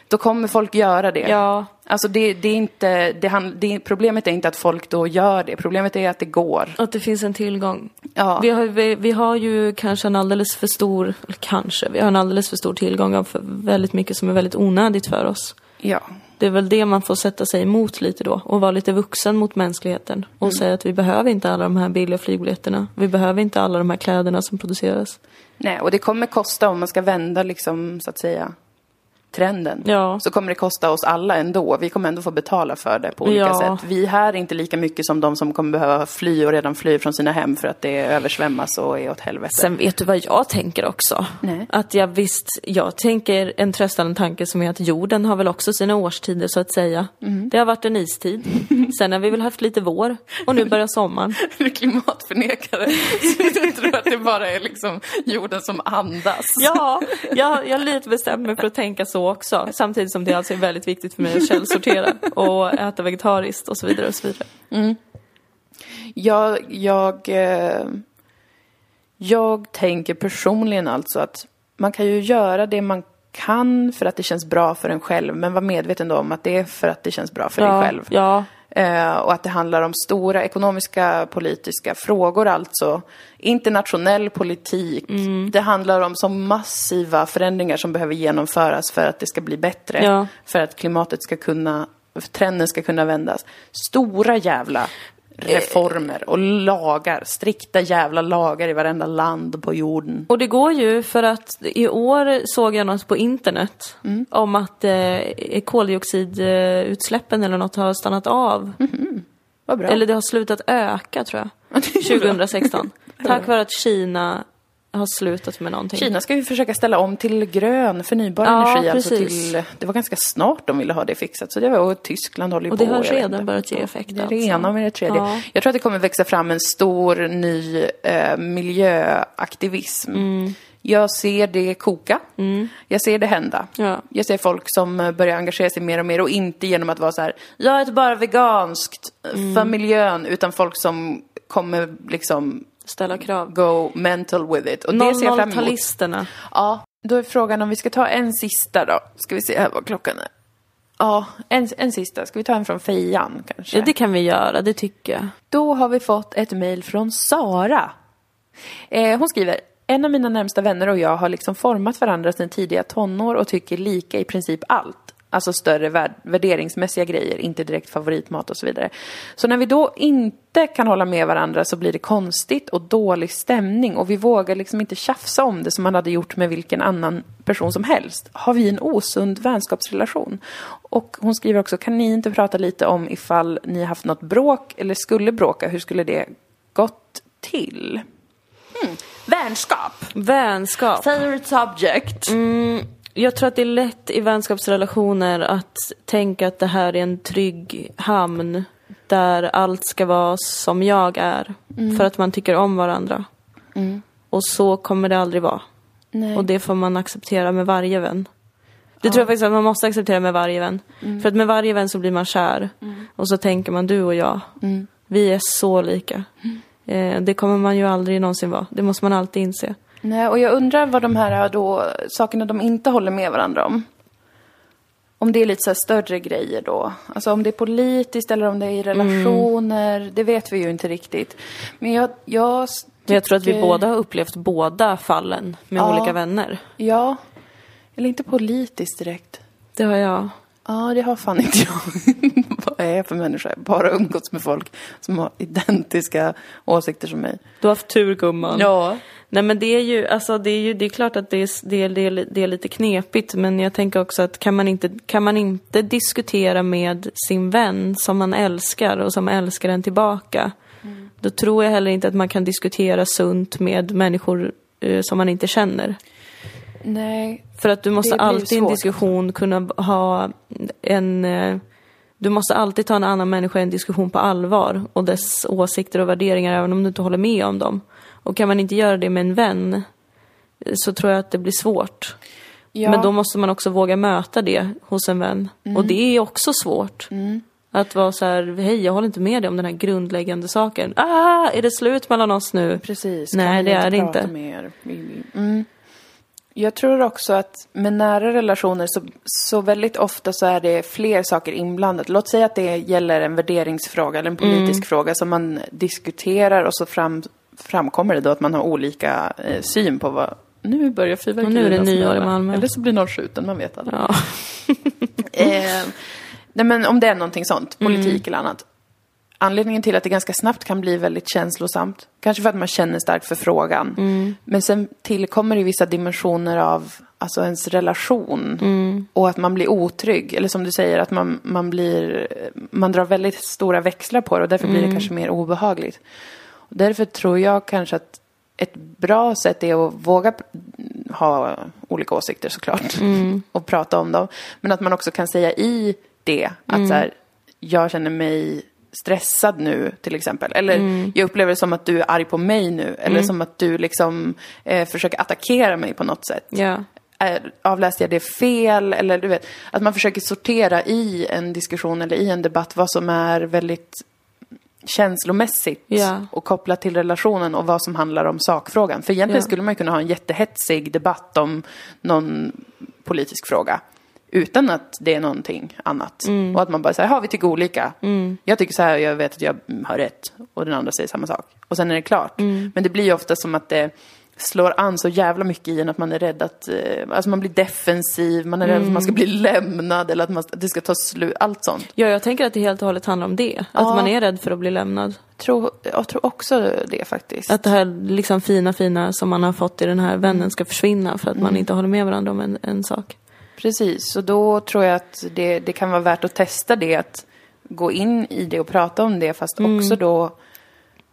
då kommer folk göra det. Ja. Alltså det, det är inte, det, hand- det, problemet är inte att folk då gör det, problemet är att det går. Att det finns en tillgång. Ja. Vi, har, vi, vi har ju kanske en alldeles för stor, eller kanske, vi har en alldeles för stor tillgång av väldigt mycket som är väldigt onödigt för oss. Ja. Det är väl det man får sätta sig emot lite då och vara lite vuxen mot mänskligheten och säga att vi behöver inte alla de här billiga flygbiljetterna. Vi behöver inte alla de här kläderna som produceras. Nej, och det kommer kosta om man ska vända liksom, så att säga, trenden. Ja. Så kommer det kosta oss alla ändå. Vi kommer ändå få betala för det på olika Ja. sätt. Vi här är inte lika mycket som de som kommer behöva fly och redan fly från sina hem för att det översvämmas och är åt helvete. Sen vet du vad jag tänker också? Nej. Att jag visst, jag tänker en tröstande tanke som är att jorden har väl också sina årstider så att säga. Mm. Det har varit en istid, sen har vi väl haft lite vår och nu börjar sommaren. Är du klimatförnekare? Så du tror att det bara är liksom jorden som andas? Ja, jag, jag har lite bestämt mig för att tänka så också. Samtidigt som det alltså är väldigt viktigt för mig att källsortera och äta vegetariskt och så vidare och så vidare. Jag, jag, eh, jag tänker personligen alltså att man kan ju göra det man kan för att det känns bra för en själv, men var medveten om att det är för att det känns bra för dig Ja, själv. ja, och att det handlar om stora ekonomiska, politiska frågor alltså. Internationell politik. Det handlar om så massiva förändringar som behöver genomföras för att det ska bli bättre. Ja. För att klimatet ska kunna, trenden ska kunna vändas. Stora jävla reformer och lagar. Strikta jävla lagar i varenda land på jorden. Och det går ju för att i år såg jag något på internet om att eh, koldioxidutsläppen eller något har stannat av. Vad bra. Eller det har slutat öka tror jag. 2016. Tack vare att Kina har slutat med någonting. Kina ska ju försöka ställa om till grön förnybar Ja, energi. Alltså till, det var ganska snart de ville ha det fixat. Så det var, och Tyskland håller ju Och på. det har redan börjat ge effekt Det är alltså. ena med det tredje. Ja. Jag tror att det kommer växa fram en stor ny eh, miljöaktivism. Mm. Jag ser det koka. Jag ser det hända. Ja. Jag ser folk som eh, börjar engagera sig mer och mer och inte genom att vara så här, jag äter bara veganskt Mm. för miljön, utan folk som kommer liksom Ställa krav. go mental with it. Och det ser jag fram emot. 00-talisterna. Ja, då är frågan om vi ska ta en sista då. Ska vi se här vad klockan är. Ja, en, en sista. Ska vi ta en från Fejan kanske? Ja, det kan vi göra, det tycker jag. Då har vi fått ett mejl från Sara. Eh, hon skriver, en av mina närmsta vänner och jag har liksom format varandra sedan tidiga tonår och tycker lika i princip allt. Alltså större värd- värderingsmässiga grejer, inte direkt favoritmat och så vidare. Så när vi då inte kan hålla med varandra så blir det konstigt och dålig stämning och vi vågar liksom inte tjafsa om det som man hade gjort med vilken annan person som helst. Har vi en osund vänskapsrelation? Och hon skriver också, kan ni inte prata lite om ifall ni haft något bråk eller skulle bråka, hur skulle det gått till? Hmm. Vänskap! Vänskap. Favorite subject. Jag tror att det är lätt i vänskapsrelationer att tänka att det här är en trygg hamn där allt ska vara som jag är. För att man tycker om varandra. Och så kommer det aldrig vara. Nej. Och det får man acceptera med varje vän. Det tror jag faktiskt att man måste acceptera med varje vän. För att med varje vän så blir man kär. Och så tänker man du och jag, vi är så lika. Eh, det kommer man ju aldrig någonsin vara. Det måste man alltid inse. Nej, och jag undrar vad de här då, sakerna de inte håller med varandra om. Om det är lite så större grejer då. Alltså om det är politiskt eller om det är i relationer. Det vet vi ju inte riktigt. Men jag, jag Men jag tror att vi båda har upplevt båda fallen med Ja. olika vänner. Ja. Eller inte politiskt direkt. Det har jag. Ja, det har fan inte jag. Vad är jag för människa? Jag har bara umgåtts med folk som har identiska åsikter som mig. Du har haft tur gumman. Ja. Nej men det är ju, alltså det är ju, det är klart att det är, det är, det är, det är lite knepigt men jag tänker också att kan man, inte, kan man inte diskutera med sin vän som man älskar och som älskar en tillbaka då tror jag heller inte att man kan diskutera sunt med människor eh, som man inte känner. Nej. För att du måste alltid i en diskussion kunna ha en... eh, Du måste alltid ta en annan människa i en diskussion på allvar och dess åsikter och värderingar även om du inte håller med om dem. Och kan man inte göra det med en vän eh, så tror jag att det blir svårt. Ja. Men då måste man också våga möta det hos en vän. Och det är också svårt. Att vara så här, hej jag håller inte med dig om den här grundläggande saken. Ah, är det slut mellan oss nu? Precis. Nej, det är det inte. Mm. Jag tror också att med nära relationer så, så väldigt ofta så är det fler saker inblandat. Låt säga att det gäller en värderingsfråga eller en politisk Mm. fråga som man diskuterar och så fram, framkommer det då att man har olika eh, syn på vad nu börjar fyrverkerierna nu är det nyår i. Malmö. Eller så blir någon skjuten, man vet aldrig. Ja. Eh, nej men om det är någonting sånt, Mm. politik eller annat. Anledningen till att det ganska snabbt kan bli väldigt känslosamt, kanske för att man känner starkt för frågan. Mm. Men sen tillkommer det vissa dimensioner av alltså ens relation. Mm. Och att man blir otrygg. Eller som du säger, att man, man blir, man drar väldigt stora växlar på det och därför blir Mm. det kanske mer obehagligt. Och därför tror jag kanske att ett bra sätt är att våga ha olika åsikter såklart. Mm. Och prata om dem. Men att man också kan säga i det att Mm. så här, jag känner mig stressad nu till exempel. Eller Mm. jag upplever det som att du är arg på mig nu. Eller som att du liksom eh, försöker attackera mig på något sätt. ja. Är, avläste jag det fel? Eller du vet, att man försöker sortera i en diskussion eller i en debatt vad som är väldigt känslomässigt Ja. och kopplat till relationen och vad som handlar om sakfrågan. För egentligen Ja. skulle man ju kunna ha en jättehetsig debatt om någon politisk fråga utan att det är någonting annat. Och att man bara säger, ja vi tycker olika. Jag tycker så här och jag vet att jag har rätt. Och den andra säger samma sak. Och sen är det klart. Men det blir ju ofta som att det slår an så jävla mycket i en att man är rädd att, eh, alltså man blir defensiv, man är rädd att man ska bli lämnad eller att, man, att det ska ta slut, allt sånt. ja, jag tänker att det helt och hållet handlar om det. Att Ja. man är rädd för att bli lämnad. Tror, jag tror också det faktiskt. Att det här liksom fina, fina som man har fått i den här vännen ska försvinna för att man inte håller med varandra om en, en sak. Precis, och då tror jag att det, det kan vara värt att testa det, att gå in i det och prata om det, fast också då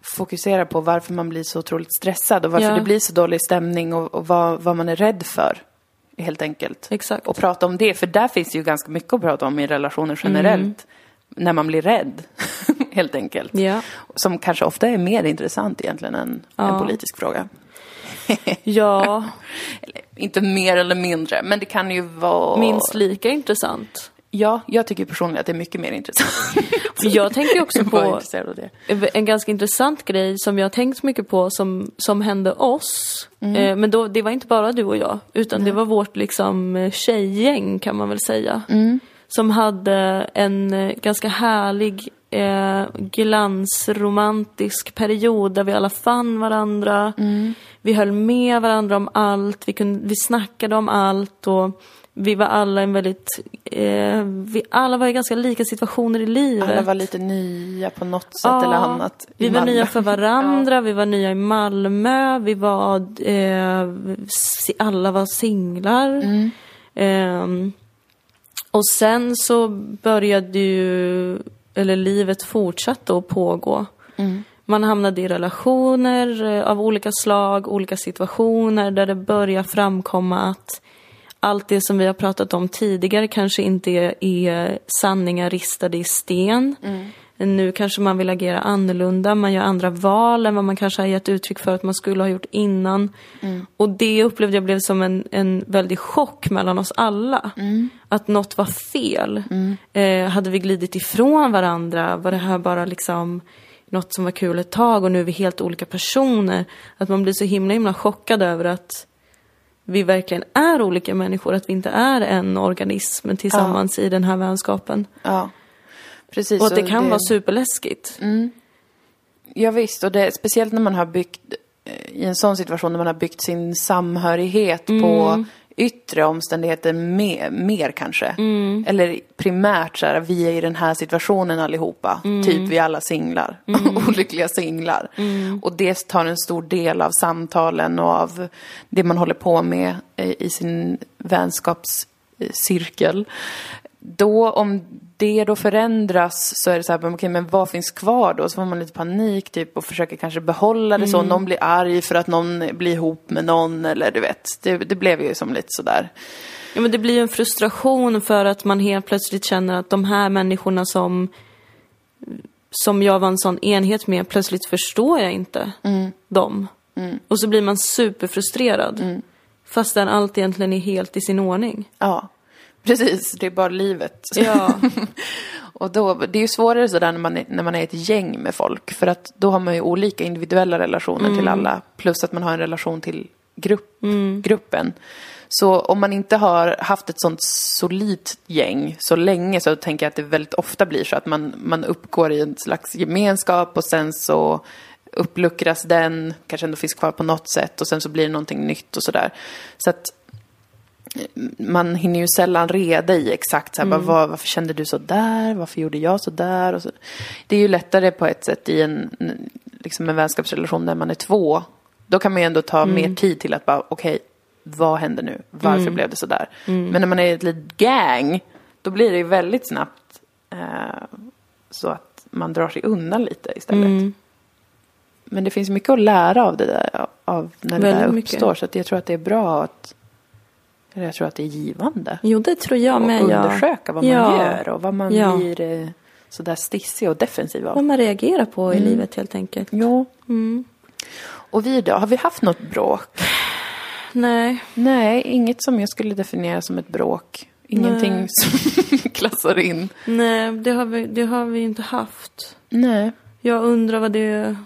fokusera på varför man blir så otroligt stressad och varför Ja. det blir så dålig stämning och, och vad, vad man är rädd för, helt enkelt. Exakt. Och prata om det, för där finns det ju ganska mycket att prata om i relationer generellt. När man blir rädd, helt enkelt. Ja. Som kanske ofta är mer intressant egentligen än en Ja. politisk fråga. Ja, Eller, inte mer eller mindre, men det kan ju vara... minst lika intressant. Ja, jag tycker personligen att det är mycket mer intressant. Jag tänker också på en ganska intressant grej som jag har tänkt mycket på som, som hände oss. Eh, men då, det var inte bara du och jag, utan det var vårt liksom eh, tjejgäng kan man väl säga. som hade en eh, ganska härlig eh, glansromantisk period där vi alla fann varandra. Vi höll med varandra om allt, vi, kunde, vi snackade om allt och vi var alla en väldigt, eh, vi alla var i ganska lika situationer i livet. Alla var lite nya på något sätt eller annat. Vi var Malmö. nya för varandra, vi var nya i Malmö, vi var, eh, alla var singlar. Mm. Ehm, och sen så började ju, eller livet fortsatte att pågå. Mm. Man hamnade i relationer eh, av olika slag, olika situationer där det börjar framkomma att allt det som vi har pratat om tidigare kanske inte är, är sanningar ristade i sten. Nu kanske man vill agera annorlunda, man gör andra val än vad man kanske har gett uttryck för att man skulle ha gjort innan. Och det upplevde jag blev som en, en väldig chock mellan oss alla. Att något var fel. Eh, hade vi glidit ifrån varandra? Var det här bara liksom något som var kul ett tag och nu är vi helt olika personer? Att man blir så himla himla chockad över att vi verkligen är olika människor, att vi inte är en organism tillsammans i den här vänskapen. Ja, precis. Och att det kan vara superläskigt. Ja, visst, och det, speciellt när man har byggt, eh, i en sån situation när man har byggt sin samhörighet Mm. på yttre omständigheter mer, mer kanske. Mm. Eller primärt så här, vi är i den här situationen allihopa. Mm. Typ vi alla singlar. Olyckliga singlar. Mm. Och det tar en stor del av samtalen och av det man håller på med eh, i sin vänskapscirkel. Då om det då förändras så är det så här, okej, men vad finns kvar då? Så får man lite panik typ och försöker kanske behålla det så. Någon blir arg för att någon blir ihop med någon eller du vet. Det, det blev ju som lite sådär. Ja, men det blir ju en frustration för att man helt plötsligt känner att de här människorna som, som jag var en sån enhet med, plötsligt förstår jag inte dem. Och så blir man superfrustrerad. Fastän allt egentligen är helt i sin ordning. Ja, precis. Det är bara livet. Ja. Och då, det är ju svårare sådär när man, är, när man är ett gäng med folk. För att då har man ju olika individuella relationer till alla. Plus att man har en relation till grupp, gruppen. Så om man inte har haft ett sånt solidt gäng så länge så tänker jag att det väldigt ofta blir så att man, man uppgår i en slags gemenskap och sen så uppluckras den, kanske ändå finns kvar på något sätt och sen så blir det någonting nytt och sådär. Så att man hinner ju sällan reda i exakt så här, bara, vad, varför kände du så där, varför gjorde jag så där och så. Det är ju lättare på ett sätt i en, liksom en vänskapsrelation där man är två. Då kan man ju ändå ta mer tid till att bara, okej, vad hände nu? Varför blev det så där? Men när man är ett litet gang, då blir det ju väldigt snabbt eh, så att man drar sig undan lite istället. Men det finns mycket att lära av det där, av när det Väldigt där mycket. uppstår. Så att jag tror att det är bra att, jag tror att det är givande. Jo, det tror jag Och med. ja. undersöka vad man Ja. gör och vad man Ja. blir eh, sådär stissig och defensiv av. Vad man reagerar på i livet helt enkelt. Jo. Och vi då, har vi haft något bråk? Nej. Nej, inget som jag skulle definiera som ett bråk. Ingenting som klassar in. Nej, det har, vi, det har vi inte haft. Nej. Jag undrar vad det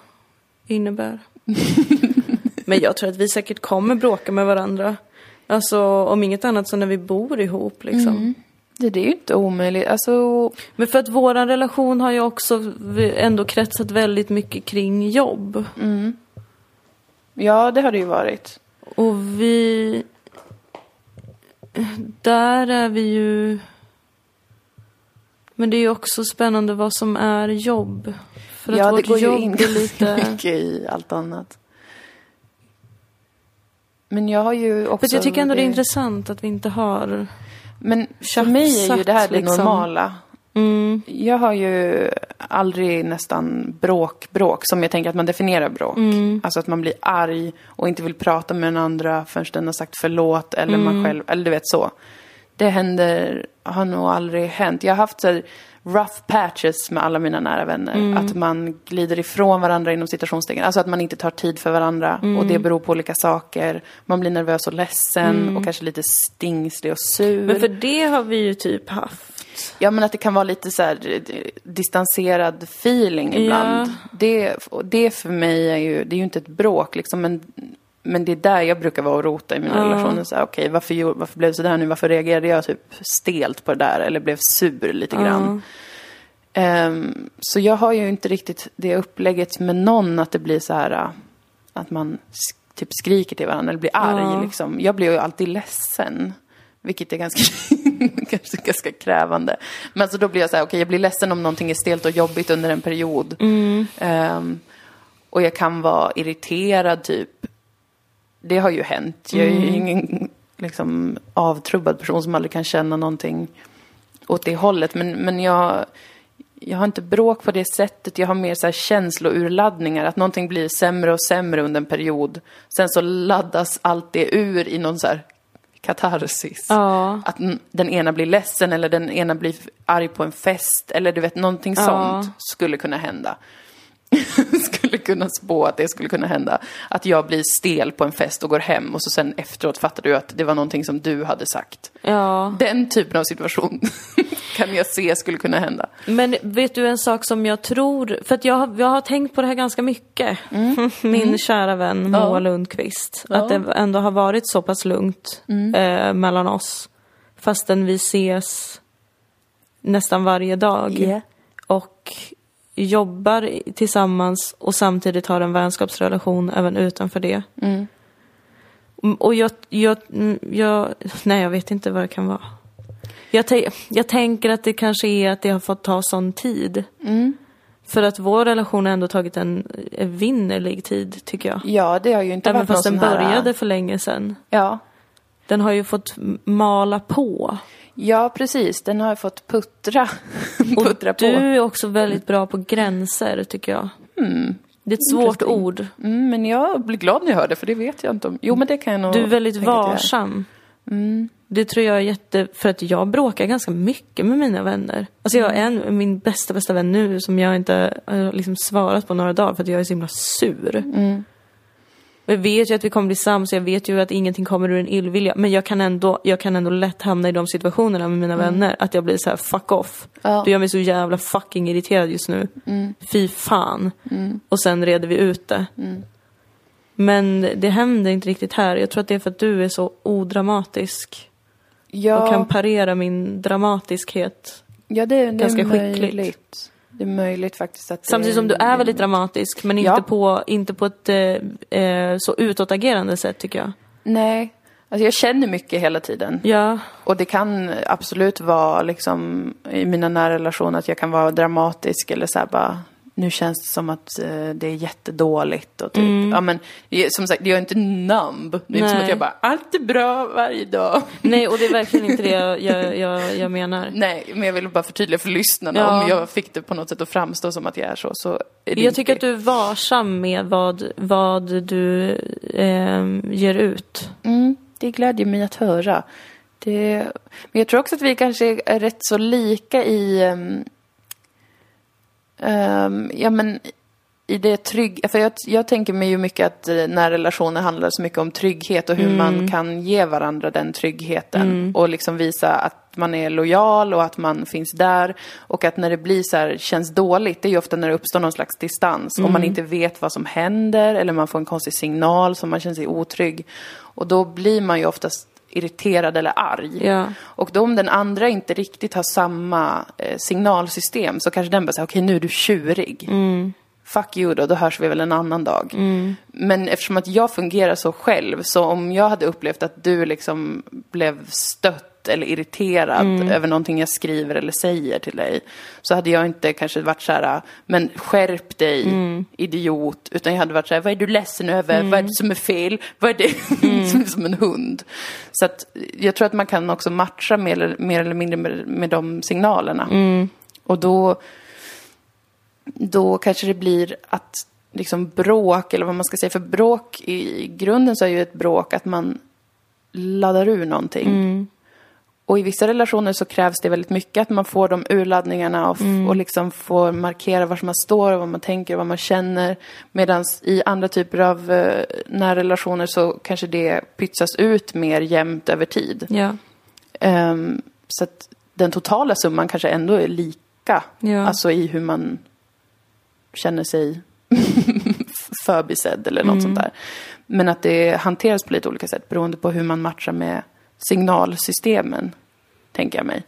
innebär. Men jag tror att vi säkert kommer bråka med varandra. Alltså om inget annat så när vi bor ihop liksom. Det, det är ju inte omöjligt. Alltså, Men för att vår relation har ju också ändå kretsat väldigt mycket kring jobb. ja det har det ju varit. Och vi... Där är vi ju... Men det är ju också spännande vad som är jobb. För att ja, det vårt går ju jobb in lite... mycket i allt annat. Men jag har ju också... För jag tycker ändå det är intressant att vi inte har... Men för mig är ju det här det liksom. normala. Mm, Jag har ju aldrig nästan bråk, bråk, som jag tänker att man definierar bråk. Mm. Alltså att man blir arg och inte vill prata med den andra förrän den har sagt förlåt eller Mm. man själv, eller du vet så. Det händer, har nog aldrig hänt. Jag har haft så här rough patches med alla mina nära vänner. Mm. Att man glider ifrån varandra inom citationstecken. Alltså att man inte tar tid för varandra. Och Mm. det beror på olika saker. Man blir nervös och ledsen och kanske lite stingslig och sur. Men för det har vi ju typ haft. Ja men att det kan vara lite så här eh, distanserad feeling ibland. Ja. Det, och det för mig är ju, det är ju inte ett bråk liksom men men det är där jag brukar vara och rota i mina Ja. relationer. Så här, Okej, varför, varför blev det sådär nu? Varför reagerade jag typ stelt på det där? Eller blev sur lite grann? Ehm, så jag har ju inte riktigt det upplägget med någon att det blir så här äh, att man typ skriker till varandra eller blir arg. Ja. Liksom. Jag blir ju alltid ledsen. Vilket är ganska, kanske ganska krävande. Men så då blir jag så här, okej jag blir ledsen om någonting är stelt och jobbigt under en period. Ehm, och jag kan vara irriterad typ. Det har ju hänt. Jag är ju ingen liksom, avtrubbad person som aldrig kan känna någonting åt det hållet. Men, men jag, jag har inte bråk på det sättet. Jag har mer så här känslourladdningar. Att någonting blir sämre och sämre under en period. Sen så laddas allt det ur i någon så här katarsis. Ja. Att den ena blir ledsen eller den ena blir arg på en fest. Eller du vet, någonting Ja. sånt skulle kunna hända. skulle kunna spå att det skulle kunna hända. Att jag blir stel på en fest och går hem och så sen efteråt fattar du att det var någonting som du hade sagt. Ja. Den typen av situation kan jag se skulle kunna hända. Men vet du en sak som jag tror, för att jag, jag har tänkt på det här ganska mycket. Min kära vän Moa Ja. Lundqvist. Att det ändå har varit så pass lugnt eh, mellan oss. Fastän vi ses nästan varje dag. Yeah. Och jobbar tillsammans och samtidigt har en vänskapsrelation även utanför det. Mm, Och jag, jag, mm, jag, nej jag vet inte vad det kan vara. Jag, tän- jag tänker att det kanske är att det har fått ta sån tid. För att vår relation har ändå tagit en evinnerlig tid, tycker jag. Ja, det har ju inte Även varit fast den sån här- började för länge sedan. Ja. Den har ju fått mala på. Ja, precis. Den har fått puttra, puttra på. Du är också väldigt bra på gränser, tycker jag. Det är ett svårt ord. Mm, men jag blir glad när jag hör det, för det vet jag inte om. Jo, men det kan jag nog Du är väldigt är. varsam. Det tror jag är jätte... För att jag bråkar ganska mycket med mina vänner. Alltså jag har en, min bästa, bästa vän nu som jag inte har liksom svarat på några dagar för att jag är så himla sur. Och jag vet ju att vi kommer bli sams, jag vet ju att ingenting kommer ur en illvilja. Men jag kan ändå, jag kan ändå lätt hamna i de situationerna med mina vänner. Att jag blir så här: fuck off. Ja. Du gör mig så jävla fucking irriterad just nu. Fy fan. Och sen reder vi ut det. Men det händer inte riktigt här. Jag tror att det är för att du är så odramatisk. Ja, Och kan parera min dramatiskhet. ja det, det är ganska skickligt. Det är möjligt faktiskt att Samtidigt som du är väldigt dramatisk men inte, Ja. på, inte på ett eh, eh, så utåtagerande sätt tycker jag. Nej, alltså jag känner mycket hela tiden. Ja, Och det kan absolut vara liksom i mina nära relationer att jag kan vara dramatisk eller så här bara nu känns det som att eh, det är jättedåligt och typ, ja men som sagt, jag är inte numb. Det är inte som Nej. att jag bara, allt är bra varje dag. nej och det är verkligen inte det jag, jag, jag, jag menar. Nej, men jag ville bara förtydliga för lyssnarna. Ja. Om jag fick det på något sätt att framstå som att jag är så, så är Jag inte tycker att du är varsam med vad, vad du eh, ger ut. Mm, det glädjer mig att höra. Det... Men jag tror också att vi kanske är rätt så lika i... ehm, ehm, ja, men i det trygg... För jag, jag tänker mig ju mycket att eh, när relationer handlar så mycket om trygghet och hur man kan ge varandra den tryggheten. Och liksom visa att man är lojal och att man finns där. Och att när det blir så här, känns dåligt, det är ju ofta när det uppstår någon slags distans. Om man inte vet vad som händer eller man får en konstig signal som man känner sig otrygg. Och då blir man ju oftast irriterad eller arg. Ja. Och då om den andra inte riktigt har samma eh, signalsystem så kanske den bara säger okej nu är du tjurig. Fuck you då, då hörs vi väl en annan dag. Men eftersom att jag fungerar så själv, så om jag hade upplevt att du liksom blev stött eller irriterad över någonting jag skriver eller säger till dig, så hade jag inte kanske varit så här, men skärp dig, idiot, utan jag hade varit så här, vad är du ledsen över, vad är det som är fel, vad är det som är som en hund? Så att jag tror att man kan också matcha mer eller, mer eller mindre med, med de signalerna. Och då då kanske det blir att liksom bråk, eller vad man ska säga, för bråk i grunden så är ju ett bråk att man laddar ur någonting. Och i vissa relationer så krävs det väldigt mycket att man får de urladdningarna och, f- och liksom får markera var man står och vad man tänker och vad man känner. Medan i andra typer av eh, närrelationer så kanske det pytsas ut mer jämnt över tid. Ja. Ehm, så att den totala summan kanske ändå är lika. Ja. Alltså i hur man känner sig förbisedd eller något sånt där. Men att det hanteras på lite olika sätt beroende på hur man matchar med signalsystemen, tänker jag mig.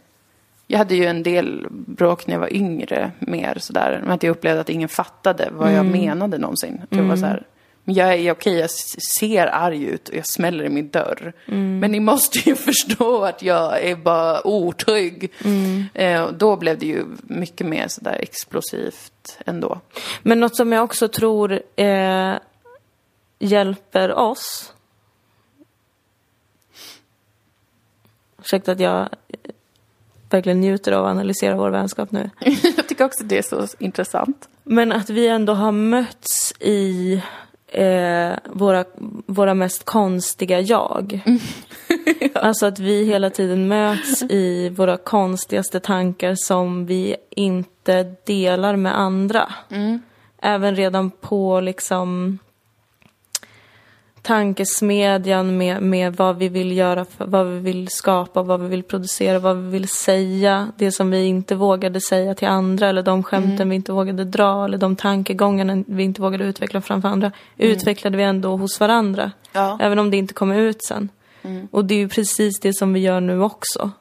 Jag hade ju en del bråk när jag var yngre, mer sådär. Men att jag upplevde att ingen fattade vad jag menade någonsin. Jag var så här, men jag är okej, jag ser arg ut och jag smäller i min dörr. Men ni måste ju förstå att jag är bara otrygg. Eh, och då blev det ju mycket mer sådär explosivt ändå. Men något som jag också tror eh, hjälper oss. Ursäkta att jag eh, verkligen njuter av att analysera vår vänskap nu. jag tycker också det är så intressant. Men att vi ändå har mötts i eh, våra, våra mest konstiga jag. Alltså att vi hela tiden möts i våra konstigaste tankar som vi inte delar med andra. Även redan på liksom tankesmedjan med, med vad vi vill göra, för, vad vi vill skapa, vad vi vill producera, vad vi vill säga. Det som vi inte vågade säga till andra eller de skämten vi inte vågade dra eller de tankegångarna vi inte vågade utveckla framför andra. Utvecklade vi ändå hos varandra. Ja. Även om det inte kommer ut sen. Och det är ju precis det som vi gör nu också.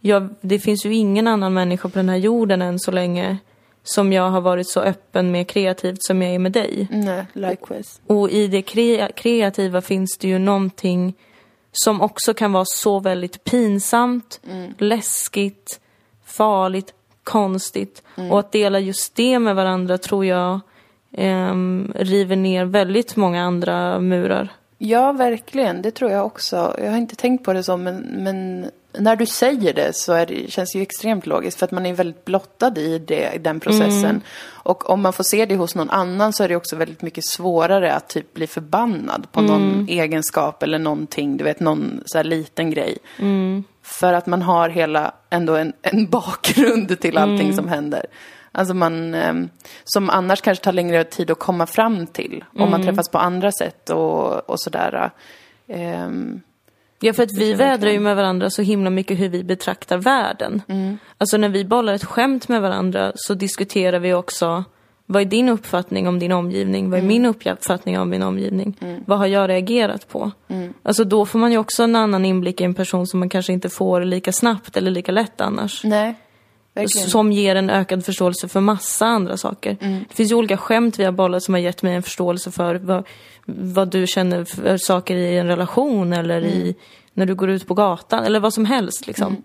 Jag, det finns ju ingen annan människa på den här jorden än så länge som jag har varit så öppen med kreativt som jag är med dig. Nej, likewise. Och i det kre- kreativa finns det ju någonting som också kan vara så väldigt pinsamt, läskigt, farligt, konstigt. Och att dela just det med varandra tror jag ehm, river ner väldigt många andra murar. Ja, verkligen. Det tror jag också. Jag har inte tänkt på det så, men, men när du säger det så är det, känns det ju extremt logiskt för att man är väldigt blottad i det, i den processen. Och om man får se det hos någon annan så är det också väldigt mycket svårare att typ bli förbannad på någon egenskap eller någonting, du vet, någon så liten grej. För att man har hela, ändå en, en bakgrund till allting som händer. Alltså man, ehm, som annars kanske tar längre tid att komma fram till. Om man träffas på andra sätt och, och sådär. Ehm, Ja, för att vi vädrar ju med varandra så himla mycket hur vi betraktar världen. Alltså när vi bollar ett skämt med varandra så diskuterar vi också vad är din uppfattning om din omgivning? Vad är min uppfattning om min omgivning? Vad har jag reagerat på? Alltså då får man ju också en annan inblick i en person som man kanske inte får lika snabbt eller lika lätt annars. nej, verkligen. Som ger en ökad förståelse för massa andra saker. Det finns ju olika skämt vi har bollat som har gett mig en förståelse för vad, vad du känner för saker i en relation eller i när du går ut på gatan eller vad som helst liksom.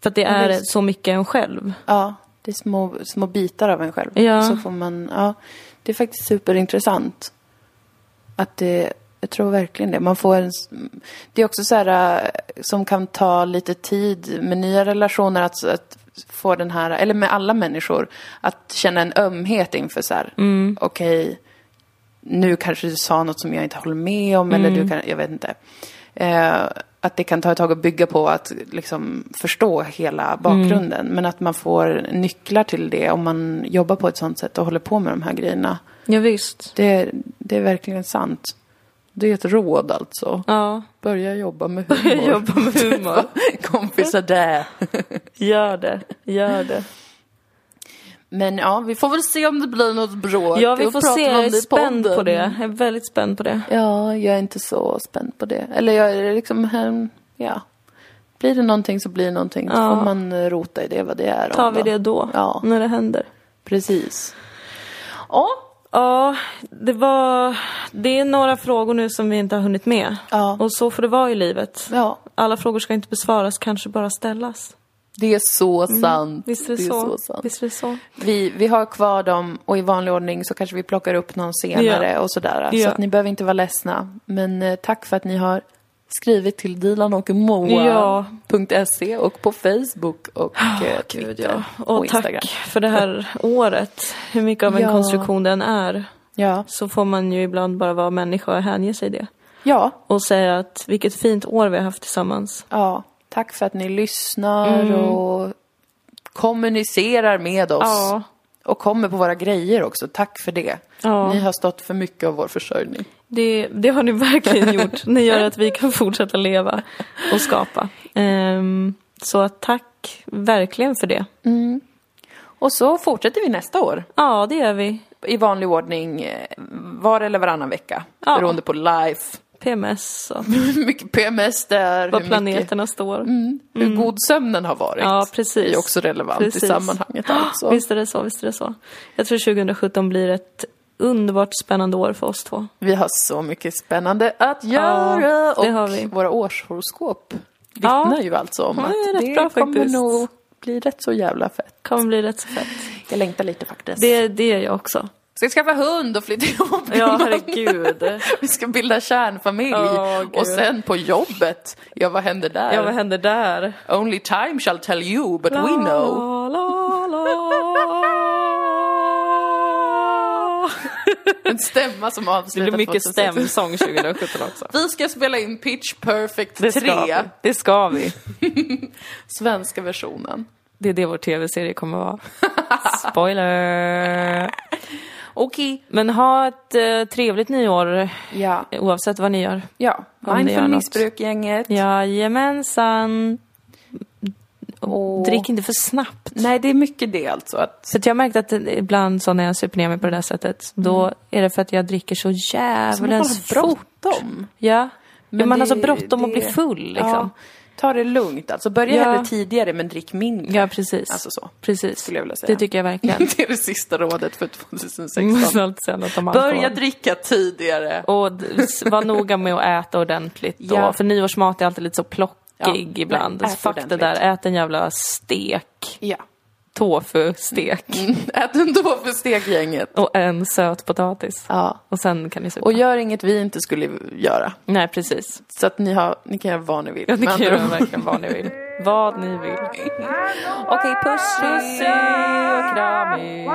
För att det är visst. så mycket en själv. Ja, det är små, små bitar av en själv. Ja. Så får man, ja, det är faktiskt superintressant. Att det, jag tror verkligen det. Man får en, det är också så här äh, som kan ta lite tid med nya relationer att, att få den här, eller med alla människor, att känna en ömhet inför så här, okej, nu kanske du sa något som jag inte håller med om eller du kan, jag vet inte. Eh, att det kan ta ett tag att bygga på att liksom förstå hela bakgrunden. Men att man får nycklar till det om man jobbar på ett sånt sätt och håller på med de här grejerna. Ja, visst. Det, det är verkligen sant. Det är ett råd alltså. Ja, Börja jobba med humor. jobba med humor. Kompisar där. Gör det, gör det. Men ja, vi får väl se om det blir något bråk. Ja, vi får se. om Jag är spänd podden. på det. Jag är väldigt spänd på det. Ja, jag är inte så spänd på det. Eller jag är liksom, ja. Blir det någonting så blir det någonting. Så Ja. får man eh, rota i det vad det är. Tar vi det då, Ja. när det händer. Precis. Ja. Ja, det var... Det är några frågor nu som vi inte har hunnit med. Ja. Och så får det vara i livet. Ja, Alla frågor ska inte besvaras, kanske bara ställas. det är så sant. Mm. Visst är det, så. sant. Visst är det så. Vi, vi har kvar dem och i vanlig ordning så kanske vi plockar upp någon senare Ja. och sådär. Så att ni behöver inte vara ledsna. Men eh, tack för att ni har skrivit till Dilan och Ja. Moa.se och på Facebook och Gud, Twitter ja. och Och Instagram. tack för det här året. Hur mycket av en Ja. konstruktion den är. Ja. Så får man ju ibland bara vara människa och hänge sig det. ja, Och säga att vilket fint år vi har haft tillsammans. ja. Tack för att ni lyssnar och kommunicerar med oss. Ja. Och kommer på våra grejer också. Tack för det. Ja. Ni har stått för mycket av vår försörjning. Det, det har ni verkligen gjort. Ni gör att vi kan fortsätta leva och skapa. Ehm, så tack verkligen för det. Och så fortsätter vi nästa år. Ja, det gör vi. I vanlig ordning. eh, var eller varannan vecka. Ja. Beroende på life. PMS och Hur mycket PMS det är. var hur, mycket, planeterna står. hur god sömnen har varit. Ja, precis. Är också relevant Precis. i sammanhanget alltså. Visst är det så, visst är det så. Jag tror 2017 blir ett underbart spännande år för oss två. Vi har så mycket spännande att göra. det och våra årshoroskop vittnar Ja. ju alltså om Ja, att det rätt det bra kommer faktiskt. nog bli rätt så jävla fett. Kommer bli rätt så fett. Jag längtar lite faktiskt. Det, det är jag också. Ska skaffa hund och flytta ihop. Ja, herregud. Vi ska bilda kärnfamilj. Gud. och sen på jobbet, ja vad händer där? Ja, vad händer där? Only time shall tell you, but we know. La, la, la. En stämma som Det avslutar blir mycket 2016. stämsång 2017 också. Vi ska spela in Pitch Perfect Det 3, ska vi. Det ska vi. svenska versionen. Det är det vår tv-serie kommer vara. Spoiler! Okej. Men ha ett eh, trevligt nyår Ja. oavsett vad ni gör. Ja. Mindful missbruk-gänget. Jajamensan. Och- Drick inte för snabbt. Nej, det är mycket det alltså. Att, För att jag har märkt att ibland så när jag super ner mig på det där sättet, då är det för att jag dricker så så man bara jävlens har fort. bråttom. Ja. Men Men man har så det- bråttom att det- bli full liksom. Ja, ta det lugnt alltså. Börja Ja. hellre tidigare men drick mindre. Ja, precis. Alltså så. Precis. Skulle jag vilja säga. Det tycker jag verkligen. Det är det sista rådet för 2016. Man måste alltid säga något om alkohol. Börja dricka tidigare. Och var noga med att äta ordentligt. Då. Ja. För nyårsmat är alltid lite så plockig Ja, ibland. Fuck det där, ät en jävla stek. Ja. Tofu-stek. Ät en då för stekgänget. Och en söt potatis. Ja. Och sen kan ni supa. Och gör inget vi inte skulle göra. Nej, precis. Så att ni, har, ni kan göra vad ni vill. Ja, ni kan göra verkligen vad ni vill. Vad ni vill. Okej, puss. Pussy och kramig.